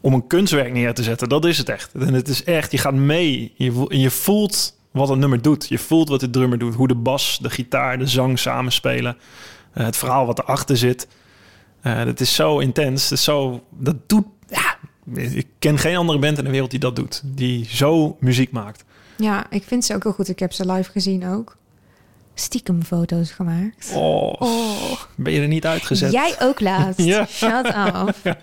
om een kunstwerk neer te zetten. Dat is het echt. En het is echt, je gaat mee. Je, je voelt wat een nummer doet. Je voelt wat de drummer doet. Hoe de bas, de gitaar, de zang samenspelen. Eh, het verhaal wat erachter zit. Eh dat is zo intens. Dat, is zo, dat doet... Ja, ik ken geen andere band in de wereld die dat doet. Die zo muziek maakt. Ja, ik vind ze ook heel goed. Ik heb ze live gezien ook. Stiekem foto's gemaakt. Oh, Oh. ben je er niet uitgezet? Jij ook laatst. Ja. Shut up.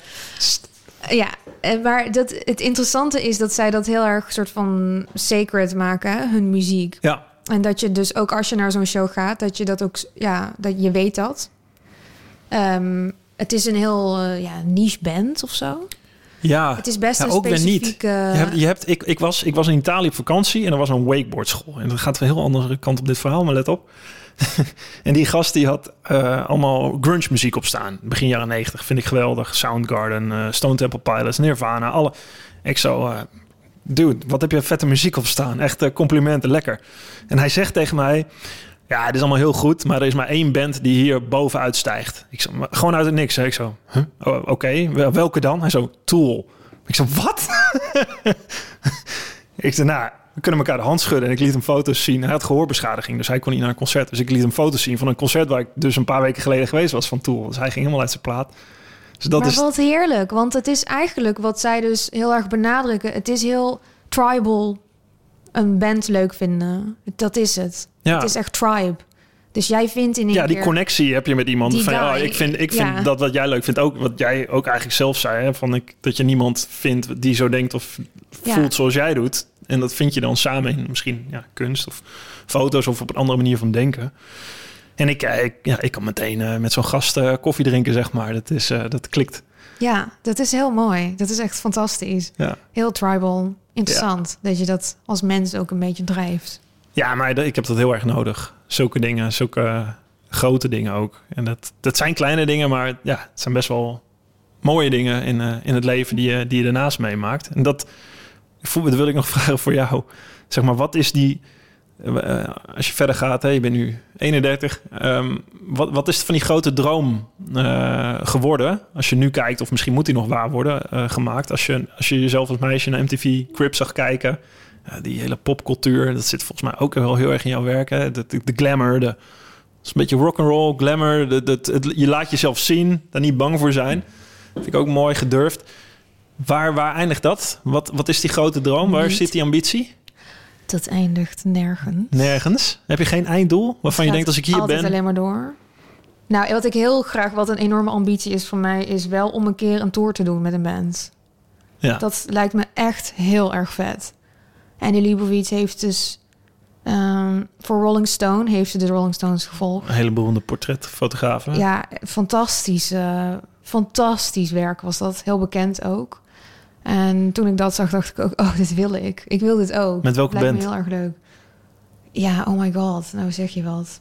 Ja, en maar dat, het interessante is dat zij dat heel erg soort van sacred maken, hun muziek. Ja, En dat je dus ook als je naar zo'n show gaat, dat je dat ook, ja, dat je weet dat. Ehm, het is een heel eh, ja, niche band of zo. Ja. Het is best Ja, een ook weer niet. Je hebt, je hebt, ik, ik, was, ik was in Italië op vakantie en er was een wakeboardschool. En dat gaat een heel andere kant op dit verhaal, maar let op. en die gast die had eh, allemaal grunge muziek op staan. Begin jaren 90, vind ik geweldig. Soundgarden, eh, Stone Temple Pilots, Nirvana, alle. Ik zo, eh, dude, wat heb je vette muziek op staan? Echt complimenten, lekker. En hij zegt tegen mij, ja, het is allemaal heel goed, maar er is maar één band die hier bovenuit stijgt. Ik zo, gewoon uit het niks. Hè? Ik zo, huh? Oh, oké, wel- welke dan? Hij zo, Tool. Ik zo, wat? ik zei, nou, we kunnen elkaar de hand schudden. En ik liet hem foto's zien. Hij had gehoorbeschadiging, dus hij kon niet naar een concert. Dus ik liet hem foto's zien van een concert waar ik dus een paar weken geleden geweest was van Tool. Dus hij ging helemaal uit zijn plaat. Dus dat maar is... wat heerlijk, want het is eigenlijk wat zij dus heel erg benadrukken. Het is heel tribal een band leuk vinden. Dat is het. Ja. Het is echt tribe. Dus jij vindt in Ja, die connectie heb je met iemand. Van, ja, guy, ik vind, ik vind ja. dat wat jij leuk vindt ook, wat jij ook eigenlijk zelf zei, hè, van ik, dat je niemand vindt die zo denkt of Ja. voelt zoals jij doet. En dat vind je dan samen in misschien ja, kunst of foto's of op een andere manier van denken. En ik, eh, ik, ja, ik kan meteen eh, met zo'n gast eh, koffie drinken, zeg maar. Dat, is, dat klikt. Ja, dat is heel mooi. Dat is echt fantastisch. Ja. Heel tribal. Interessant dat je dat als mens ook een beetje drijft. Ja, maar ik heb dat heel erg nodig. Zulke dingen, zulke grote dingen ook. En dat, dat zijn kleine dingen, maar ja, het zijn best wel mooie dingen in, eh, in het leven die je, die je daarnaast meemaakt. En dat, dat wil ik nog vragen voor jou. Zeg maar, wat is die, eh, eh, als je verder gaat, hè, je bent nu 31, ehm, wat, wat is van die grote droom geworden? Als je nu kijkt, of misschien moet die nog waar worden gemaakt. Als je, als je jezelf als meisje naar MTV Crib zag kijken, die hele popcultuur, dat zit volgens mij ook wel heel erg in jouw werk. Hè? De, de, de glamour, de, het is een beetje rock and roll, glamour. De, de, het- je laat jezelf zien, daar niet bang voor zijn. Vind ik ook mooi gedurfd. Waar, waar eindigt dat? Wat, wat is die grote droom? Waar Niet. zit die ambitie? Dat eindigt nergens. Nergens. Heb je geen einddoel waarvan je denkt als ik hier ben? alleen maar door. Nou, wat ik heel graag, wat een enorme ambitie is voor mij, is wel om een keer een tour te doen met een band. Ja. Dat lijkt me echt heel erg vet. En die Leibovitz heeft dus ehm, voor Rolling Stone heeft ze de Rolling Stones gevolgd. Een hele beroemde portretfotograaf. hè? Ja, fantastisch, eh, fantastisch werk was dat. Heel bekend ook. En toen ik dat zag, dacht ik ook, oh, dit wil ik. Ik wil dit ook. Met welke Lijkt band? me heel erg leuk. Ja, oh my god, nou zeg je wat.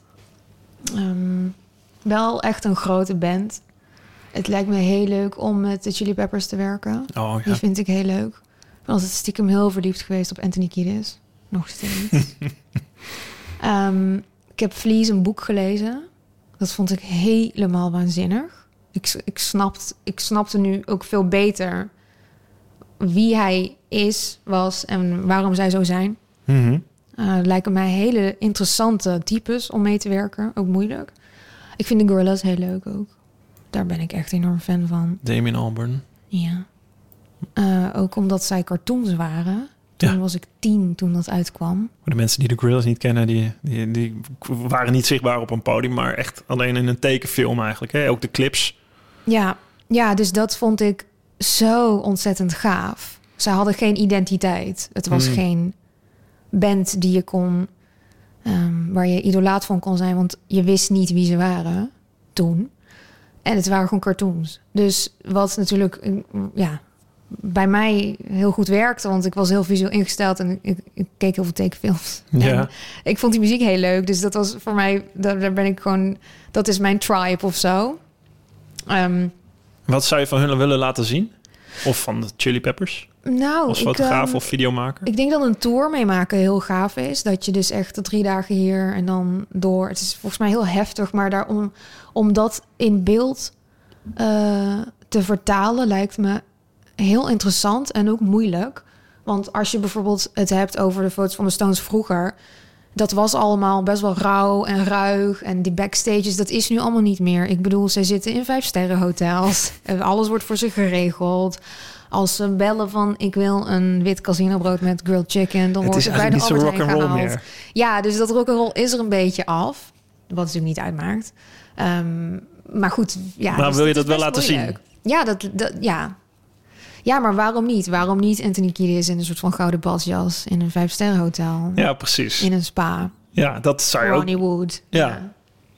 Ehm, wel echt een grote band. Het lijkt me heel leuk om met de Chili Peppers te werken. Oh Die ja. vind ik heel leuk. Ik ben altijd stiekem heel verliefd geweest op Anthony Kiedis. Nog steeds. Ehm, ik heb Vlies een boek gelezen. Dat vond ik helemaal waanzinnig. Ik, ik, snapt, ik snapte nu ook veel beter wie hij is, was en waarom zij zo zijn. Eh, lijken mij hele interessante types om mee te werken. Ook moeilijk. Ik vind de Gorillas heel leuk ook. Daar ben ik echt enorm fan van. Damien Albarn. Ja. Eh, ook omdat zij cartoons waren. Toen Ja. was ik tien toen dat uitkwam. De mensen die de Grills niet kennen, die, die, die waren niet zichtbaar op een podium, maar echt alleen in een tekenfilm eigenlijk. Hè? Ook de clips. Ja, ja, dus dat vond ik zo ontzettend gaaf. Ze hadden geen identiteit. Het was Hmm. geen band die je kon, ehm, waar je idolaat van kon zijn, want je wist niet wie ze waren toen. En het waren gewoon cartoons. Dus wat natuurlijk, ja, bij mij heel goed werkte, want ik was heel visueel ingesteld en ik, ik keek heel veel tekenfilms. Ja. Ik vond die muziek heel leuk, dus dat was voor mij, daar, daar ben ik gewoon, dat is mijn tribe of zo. Ehm, Wat zou je van hun willen laten zien? Of van de Chili Peppers? nou, Als ik, fotograaf ehm, of videomaker? ik denk dat een tour meemaken heel gaaf is. Dat je dus echt de drie dagen hier en dan door. Het is volgens mij heel heftig, maar daarom, om dat in beeld eh, te vertalen lijkt me heel interessant en ook moeilijk. Want als je bijvoorbeeld het hebt over de foto's van de Stones vroeger, dat was allemaal best wel rauw en ruig. En die backstages, dat is nu allemaal niet meer. Ik bedoel, zij zitten in vijfsterren hotels. En Alles wordt voor ze geregeld. Als ze bellen van ik wil een wit casinobrood met grilled chicken, dan wordt het bij de Albert Heijn gehaald. meer. Ja, dus dat rock'n'roll is er een beetje af. Wat natuurlijk niet uitmaakt. Ehm, maar goed, ja. Maar dus wil je dat wel laten zien? Ja, dat, dat, ja. Ja, maar waarom niet? Waarom niet Anthony Kiedis in een soort van gouden badjas in een vijfsterrenhotel? Ja, precies. In een spa. Ja, dat zou je ook... Wood. Ja. Ja. Ja,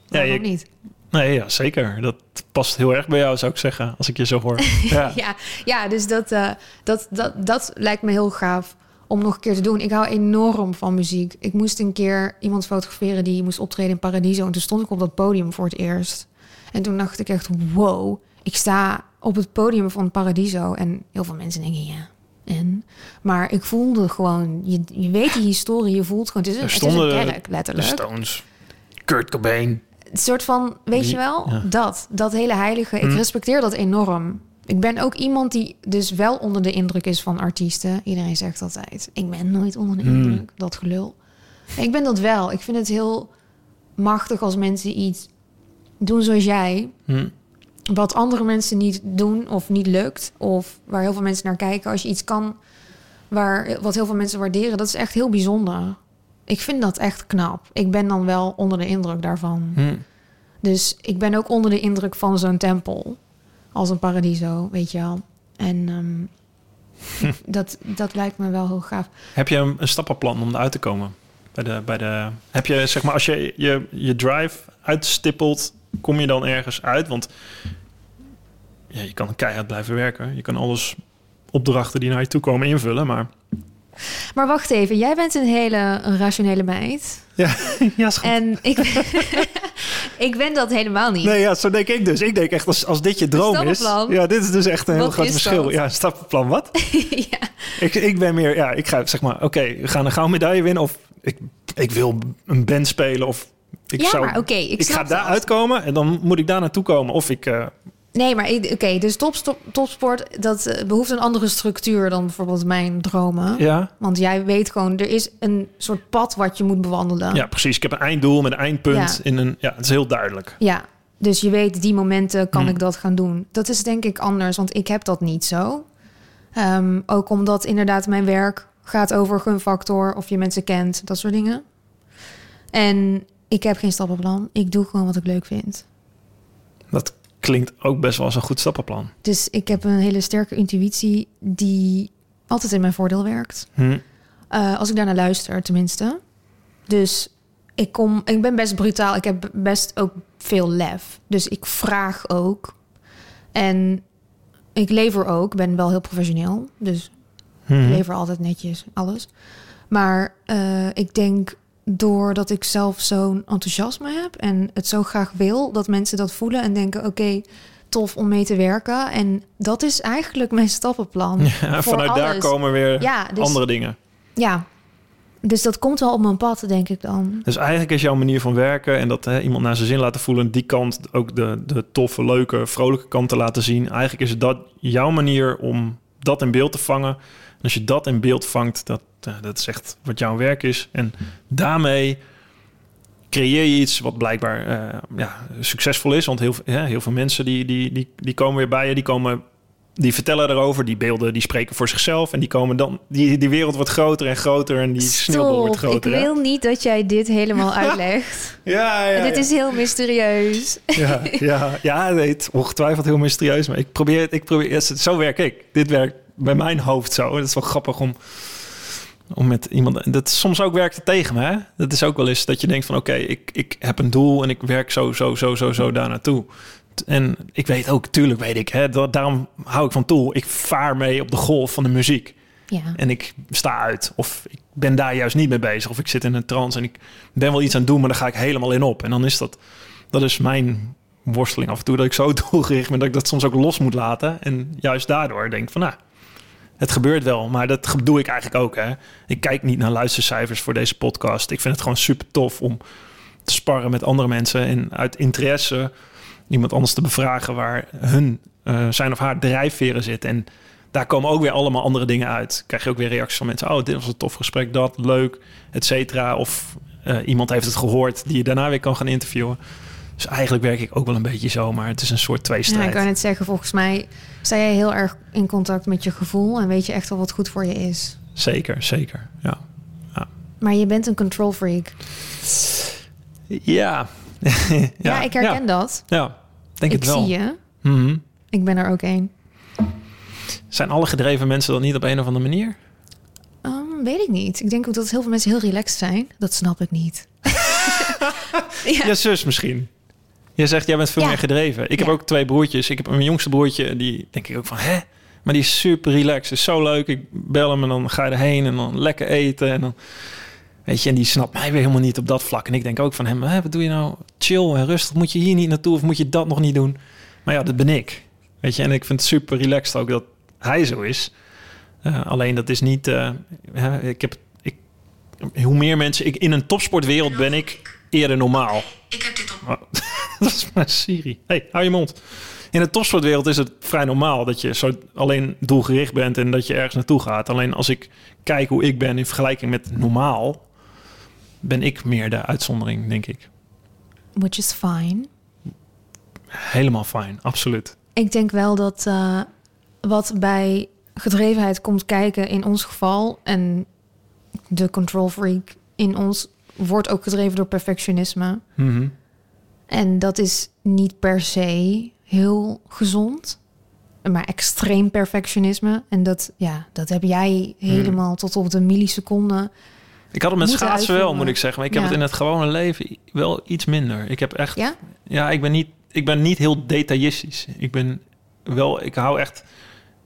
Waarom je- niet? Nee, ja, zeker. Dat past heel erg bij jou, zou ik zeggen, als ik je zo hoor. Ja. Ja, ja dus dat, eh, dat, dat, dat lijkt me heel gaaf om nog een keer te doen. Ik hou enorm van muziek. Ik moest een keer iemand fotograferen die moest optreden in Paradiso. En toen stond ik op dat podium voor het eerst. En toen dacht ik echt, wow, ik sta op het podium van Paradiso. En heel veel mensen denken, ja, en? Maar ik voelde gewoon, je, je weet die historie, je voelt gewoon, het is een, Er het is stonden een kerk, De letterlijk. Stones, Kurt Cobain. Een soort van, weet je wel, ja. dat. Dat hele heilige. Ik Hm. respecteer dat enorm. Ik ben ook iemand die dus wel onder de indruk is van artiesten. Iedereen zegt altijd, ik ben nooit onder de Hm. indruk. Dat gelul. Ik ben dat wel. Ik vind het heel machtig als mensen iets doen zoals jij. Hm. Wat andere mensen niet doen of niet lukt. Of waar heel veel mensen naar kijken. Als je iets kan waar, wat heel veel mensen waarderen. Dat is echt heel bijzonder. Ik vind dat echt knap. Ik ben dan wel onder de indruk daarvan. Hm. Dus ik ben ook onder de indruk van zo'n tempel. Als een paradiso, weet je wel. En ehm, dat, dat lijkt me wel heel gaaf. Heb je een, een stappenplan om eruit te komen? Bij de, bij de, heb je, zeg maar, als je je, je drive uitstippelt, kom je dan ergens uit? Want ja, je kan keihard blijven werken. Je kan alles opdrachten die naar je toe komen invullen, maar... Maar wacht even, jij bent een hele rationele meid. Ja, ja schat. En ik ben, ik ben dat helemaal niet. Nee, ja, zo denk ik dus. Ik denk echt, als, als dit je droom is... Ja, dit is dus echt een heel Wat groot verschil. dat? Ja, een stappenplan, wat? ja. Ik, ik ben meer, ja, ik ga zeg maar, oké, we gaan een gouden medaille winnen of ik, ik wil een band spelen of ik Ja, zou, maar oké, ik ik, ga daar uitkomen en dan moet ik daar naartoe komen of ik, eh, Nee, maar oké, dus top, top, topsport, dat eh, behoeft een andere structuur dan bijvoorbeeld mijn dromen. ja, Want jij weet gewoon, er is een soort pad wat je moet bewandelen. ja, precies. Ik heb een einddoel met een eindpunt Ja. in een, ja, het is heel duidelijk. Ja, dus je weet, die momenten kan Hmm. ik dat gaan doen. Dat is denk ik anders, want ik heb dat niet zo. Ehm, ook omdat inderdaad mijn werk gaat over gunfactor, of je mensen kent, dat soort dingen. En ik heb geen stappenplan. Ik doe gewoon wat ik leuk vind. Dat klinkt ook best wel als een goed stappenplan. Dus ik heb een hele sterke intuïtie die altijd in mijn voordeel werkt. Hm. Eh, als ik daarnaar luister, tenminste. Dus ik, kom, ik ben best brutaal. Ik heb best ook veel lef. Dus ik vraag ook. En ik lever ook. Ik ben wel heel professioneel. Dus Hm. ik lever altijd netjes alles. Maar eh, ik denk doordat ik zelf zo'n enthousiasme heb... en het zo graag wil, dat mensen dat voelen en denken... oké, tof om mee te werken. En dat is eigenlijk mijn stappenplan. Ja, vanuit daar komen weer Ja, dus- andere dingen. Ja, dus dat komt wel op mijn pad, denk ik dan. Dus eigenlijk is jouw manier van werken en dat hè, iemand naar zijn zin laten voelen, die kant ook de, de toffe, leuke, vrolijke kant te laten zien. Eigenlijk is dat jouw manier om dat in beeld te vangen. En als je dat in beeld vangt, dat, eh, dat is echt wat jouw werk is. En daarmee creëer je iets wat blijkbaar eh, ja, succesvol is. Want heel, ja, heel veel mensen die, die, die, die komen weer bij je, die komen die vertellen erover. Die beelden die spreken voor zichzelf. En die komen dan. Die, die wereld wordt groter en groter. En die sneeuwbal wordt ik groter. hè? wil niet dat jij dit helemaal uitlegt. Ja, ja. dit ja. is heel mysterieus. Ja, ja, ja, nee, het ongetwijfeld heel mysterieus. Maar ik probeer het. Ik probeer, zo werk ik. Dit werkt bij mijn hoofd zo. Het is wel grappig om. Om met iemand. Dat soms ook werkt het tegen me. Hè? Dat is ook wel eens dat je denkt van oké, ik, ik heb een doel en ik werk zo, zo, zo, zo, zo daar naartoe. En ik weet ook, tuurlijk weet ik, hè, dat, daarom hou ik van Tool. Ik vaar mee op de golf van de muziek. Ja. En ik sta uit. Of ik ben daar juist niet mee bezig. Of ik zit in een trance en ik ben wel iets aan het doen, maar dan ga ik helemaal in op. En dan is dat, dat is mijn worsteling af en toe. Dat ik zo doelgericht ben dat ik dat soms ook los moet laten. En juist daardoor denk van, nou, het gebeurt wel. Maar dat doe ik eigenlijk ook. Hè. Ik kijk niet naar luistercijfers voor deze podcast. Ik vind het gewoon super tof om te sparren met andere mensen. En uit interesse iemand anders te bevragen waar hun eh, zijn of haar drijfveren zitten. En daar komen ook weer allemaal andere dingen uit. Krijg je ook weer reacties van mensen. Oh, dit was een tof gesprek, dat, leuk, et cetera. Of eh, iemand heeft het gehoord die je daarna weer kan gaan interviewen. Dus eigenlijk werk ik ook wel een beetje zo, maar het is een soort Ja, tweestrijd. ik kan het zeggen, volgens mij sta jij heel erg in contact met je gevoel en weet je echt wel wat goed voor je is. Zeker, zeker. Ja. Maar je bent een control freak. Ja. Ja, ik herken ja. dat. Ja, denk ik het wel. zie je. Mhm. Ik ben er ook een. Zijn alle gedreven mensen dan niet op een of andere manier? Um, weet ik niet. Ik denk ook dat heel veel mensen heel relaxed zijn. Dat snap ik niet. ja. Je zus misschien. Je zegt, jij bent veel Ja. meer gedreven. Ik heb ook twee broertjes. Ik heb mijn jongste broertje, die denk ik ook van, hè? Maar die is super relaxed. Is zo leuk. Ik bel hem en dan ga je erheen en dan lekker eten. En dan, weet je, en die snapt mij weer helemaal niet op dat vlak. En ik denk ook van hem, hè, wat doe je nou? Chill en rustig. Moet je hier niet naartoe of moet je dat nog niet doen? Maar ja, dat ben ik. Weet je, en ik vind het super relaxed ook dat hij zo is. Eh, alleen dat is niet. eh, hè, ik heb, ik, hoe meer mensen ik in een topsportwereld ben ik eerder normaal. Ik heb dat is mijn Siri. hey, hou je mond. In de topsportwereld is het vrij normaal dat je zo alleen doelgericht bent en dat je ergens naartoe gaat. Alleen als ik kijk hoe ik ben in vergelijking met normaal, ben ik meer de uitzondering, denk ik. Which is fine. Helemaal fijn, absoluut. Ik denk wel dat eh, wat bij gedrevenheid komt kijken in ons geval en de control freak in ons wordt ook gedreven door perfectionisme. Mhm. En dat is niet per se heel gezond, maar extreem perfectionisme. En dat, ja, dat heb jij helemaal tot op de milliseconde. Ik had het met schaatsen wel, moet ik zeggen. Maar ik heb het in het gewone leven wel iets minder. Ik heb echt Ja? Ja, ik ben niet, ik ben niet heel detailistisch. Ik ben wel, ik hou echt.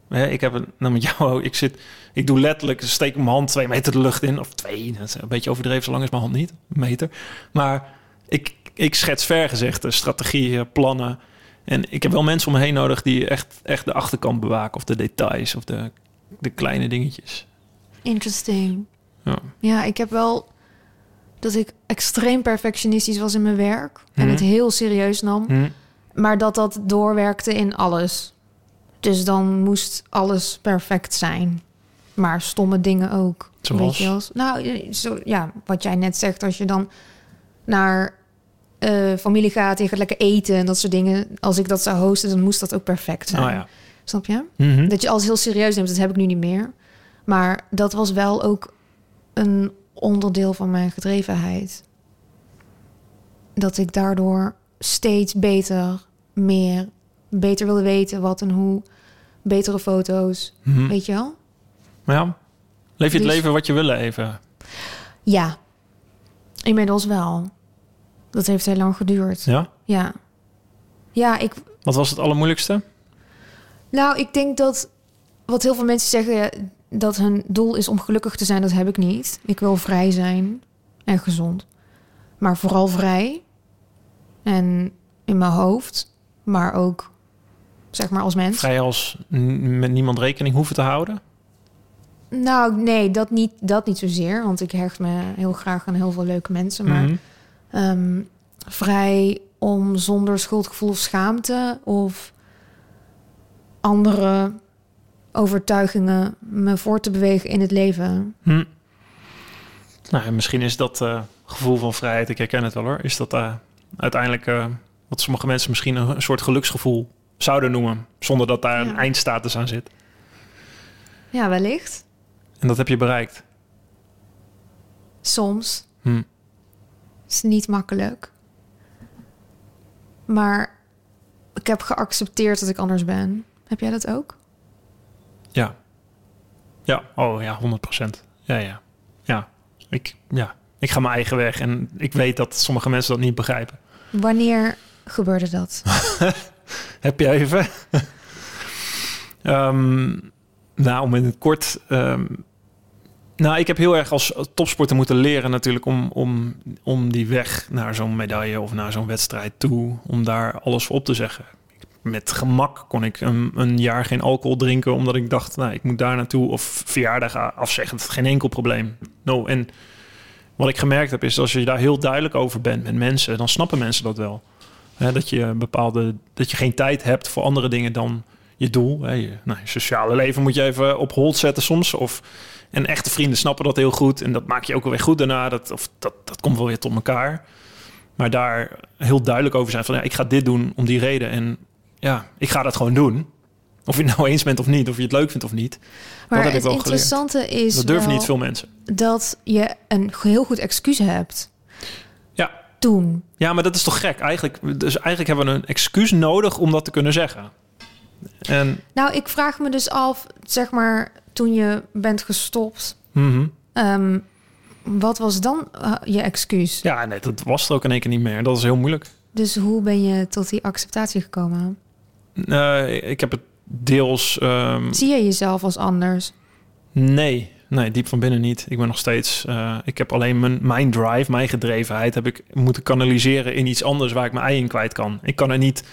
Hè, ik heb een, nou met jou. Ik zit, ik doe letterlijk, steek mijn hand twee meter de lucht in, of twee. Dat is een beetje overdreven, zo lang is mijn hand niet, een meter. Maar ik, ik schets vergezichten, strategieën, plannen. En ik heb wel mensen om me heen nodig die echt, echt de achterkant bewaken, of de details, of de, de kleine dingetjes. Interesting. Ja. Ja, ik heb wel dat ik extreem perfectionistisch was in mijn werk en Mhm. het heel serieus nam, Hm. maar dat dat doorwerkte in alles. Dus dan moest alles perfect zijn. Maar stomme dingen ook. Zoals? Weet je wel? Nou, zo, ja, wat jij net zegt, als je dan naar eh, familie gaat, je gaat lekker eten en dat soort dingen. Als ik dat zou hosten, dan moest dat ook perfect zijn. Oh ja. Snap je? Mhm. Dat je alles heel serieus neemt, dat heb ik nu niet meer. Maar dat was wel ook een onderdeel van mijn gedrevenheid. Dat ik daardoor steeds beter, meer, beter wilde weten wat en hoe. Betere foto's, Mhm. weet je wel? Maar ja, leef je het Dus- leven wat je wil leven. Ja, inmiddels wel. Dat heeft heel lang geduurd. Ja? Ja. Ja, ik, Wat was het allermoeilijkste? Nou, ik denk dat wat heel veel mensen zeggen, dat hun doel is om gelukkig te zijn, dat heb ik niet. Ik wil vrij zijn en gezond. Maar vooral vrij. En in mijn hoofd, maar ook zeg maar als mens. Vrij als met niemand rekening hoeven te houden? Nou, nee, dat niet, dat niet zozeer. Want ik hecht me heel graag aan heel veel leuke mensen. Maar Mhm. Ehm, vrij om zonder schuldgevoel of schaamte of andere overtuigingen me voor te bewegen in het leven. Hm. Nou, en misschien is dat eh, gevoel van vrijheid, ik herken het wel hoor, is dat uh, uiteindelijk uh, wat sommige mensen misschien een, een, soort geluksgevoel zouden noemen, zonder dat daar Ja. een eindstatus aan zit. Ja, wellicht. En dat heb je bereikt. Soms. Hm. Is niet makkelijk. Maar ik heb geaccepteerd dat ik anders ben. Heb jij dat ook? Ja. Ja, oh ja, 100%. Ja, ja. Ja. Ik, ja. ik ga mijn eigen weg en ik weet dat sommige mensen dat niet begrijpen. Wanneer gebeurde dat? Heb je even? Ehm, nou, om in het kort. ehm, nou, ik heb heel erg als topsporter moeten leren natuurlijk om, om, om die weg naar zo'n medaille of naar zo'n wedstrijd toe, om daar alles voor op te zeggen. Met gemak kon ik een, een jaar geen alcohol drinken, omdat ik dacht, nou, ik moet daar naartoe of verjaardag afzeggen. Geen enkel probleem. No, en wat ik gemerkt heb is, als je daar heel duidelijk over bent met mensen, dan snappen mensen dat wel. Dat je bepaalde, dat je geen tijd hebt voor andere dingen dan je doel. Hè. Je, nou, je sociale leven moet je even op hold zetten soms. Of, en echte vrienden snappen dat heel goed. En dat maak je ook wel weer goed daarna. Dat, of, dat, dat komt wel weer tot elkaar. Maar daar heel duidelijk over zijn van ja, ik ga dit doen om die reden. En ja, ik ga dat gewoon doen. Of je het nou eens bent of niet, of je het leuk vindt of niet. Maar heb ik het wel geleerd. interessante is Dat durven wel niet veel mensen. dat je een heel goed excuus hebt Ja. toen. ja, maar dat is toch gek? Eigenlijk, dus eigenlijk hebben we een excuus nodig om dat te kunnen zeggen. En Nou, ik vraag me dus af, zeg maar, toen je bent gestopt, mhm. ehm, wat was dan eh, je excuus? ja, nee, dat was er ook in één keer niet meer. Dat is heel moeilijk. Dus hoe ben je tot die acceptatie gekomen? Eh, ik heb het deels. ehm, Zie je jezelf als anders? nee, nee, diep van binnen niet. Ik ben nog steeds. eh, ik heb alleen mijn, mijn drive, mijn gedrevenheid, heb ik moeten kanaliseren in iets anders waar ik mijn ei in kwijt kan. Ik kan er niet.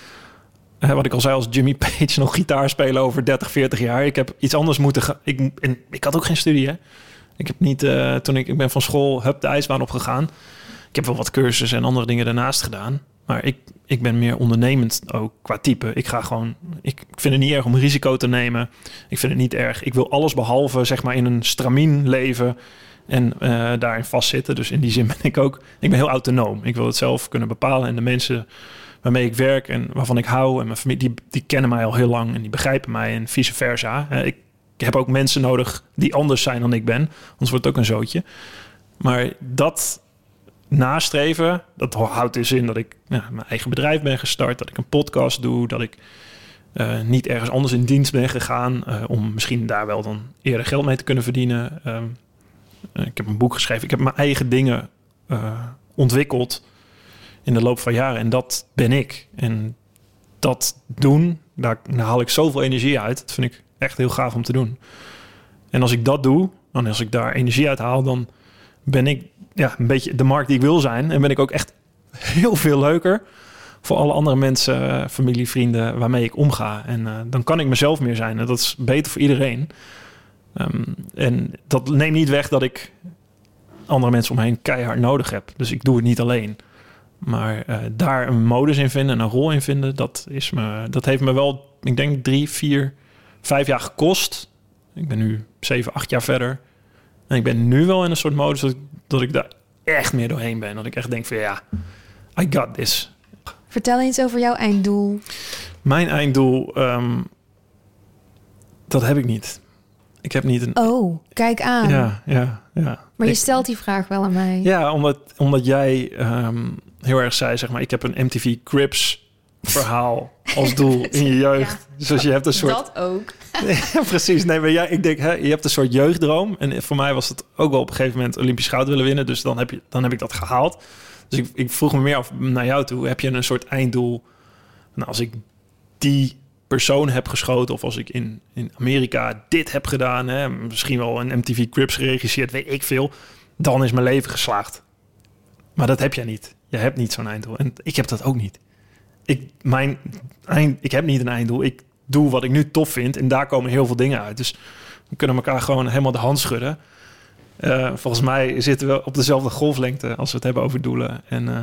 Eh, wat ik al zei, als Jimmy Page nog gitaar spelen over 30, 40 jaar. Ik heb iets anders moeten. ga- Ik, en ik had ook geen studie? Ik heb niet. eh, toen ik, ik ben van school, hup, de ijsbaan opgegaan. Ik heb wel wat cursussen en andere dingen daarnaast gedaan. Maar ik, ik ben meer ondernemend ook qua type. Ik ga gewoon. Ik, ik vind het niet erg om risico te nemen. Ik vind het niet erg. Ik wil alles behalve zeg maar in een stramien leven en eh, daarin vastzitten. Dus in die zin ben ik ook. Ik ben heel autonoom. Ik wil het zelf kunnen bepalen. En de mensen waarmee ik werk en waarvan ik hou en mijn familie, die, die kennen mij al heel lang en die begrijpen mij en vice versa. Ik, heb ook mensen nodig die anders zijn dan ik ben. Anders wordt het ook een zootje. Maar dat nastreven, dat houdt dus in dat ik mijn eigen bedrijf ben gestart, dat ik een podcast doe, dat ik eh, niet ergens anders in dienst ben gegaan eh, om misschien daar wel dan eerder geld mee te kunnen verdienen. Ehm, eh, ik heb een boek geschreven, ik heb mijn eigen dingen ontwikkeld in de loop van jaren en dat ben ik. En dat doen, daar, haal ik zoveel energie uit. Dat vind ik echt heel gaaf om te doen. En als ik dat doe, en als ik daar energie uit haal, dan ben ik ja, een beetje de markt die ik wil zijn. En ben ik ook echt heel veel leuker voor alle andere mensen, eh, familie, vrienden waarmee ik omga. En eh, dan kan ik mezelf meer zijn. En dat is beter voor iedereen. Ehm, en dat neemt niet weg dat ik andere mensen omheen keihard nodig heb. Dus ik doe het niet alleen. Maar eh, daar een modus in vinden en een rol in vinden, dat, is me, dat heeft me wel, ik denk, drie, vier, vijf jaar gekost. Ik ben nu zeven, acht jaar verder. En ik ben nu wel in een soort modus dat ik, dat ik daar echt meer doorheen ben. Dat ik echt denk van ja, I got this. Vertel eens over jouw einddoel. Mijn einddoel, ehm, dat heb ik niet. Ik heb niet een... Oh, kijk aan. Ja, ja, ja. Maar je stelt die vraag wel aan mij. Ja, omdat, omdat jij ehm, heel erg zei, zeg maar, ik heb een MTV Crips verhaal als doel in je jeugd. Dus je hebt een soort... Dat ook. Ja, precies. Nee, maar jij, ik denk, hè, je hebt een soort jeugddroom. En voor mij was het ook wel op een gegeven moment Olympisch goud willen winnen. Dus dan heb, je, dan heb ik dat gehaald. Dus ik, ik vroeg me meer af naar jou toe. Heb je een soort einddoel? Nou, als ik die persoon heb geschoten... of als ik in, in Amerika dit heb gedaan... Hè, misschien wel een MTV Crips geregisseerd, weet ik veel... dan is mijn leven geslaagd. Maar dat heb jij niet. Je hebt niet zo'n einddoel. En ik heb dat ook niet. Ik, mijn eind, ik heb niet een einddoel. Ik doe wat ik nu tof vind. En daar komen heel veel dingen uit. Dus we kunnen elkaar gewoon helemaal de hand schudden. Eh, volgens mij zitten we op dezelfde golflengte als we het hebben over doelen. En, eh,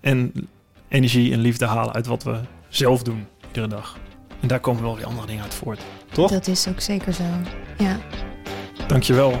en energie en liefde halen uit wat we zelf doen iedere dag. En daar komen wel weer andere dingen uit voort. Toch? Dat is ook zeker zo. Ja. Dankjewel.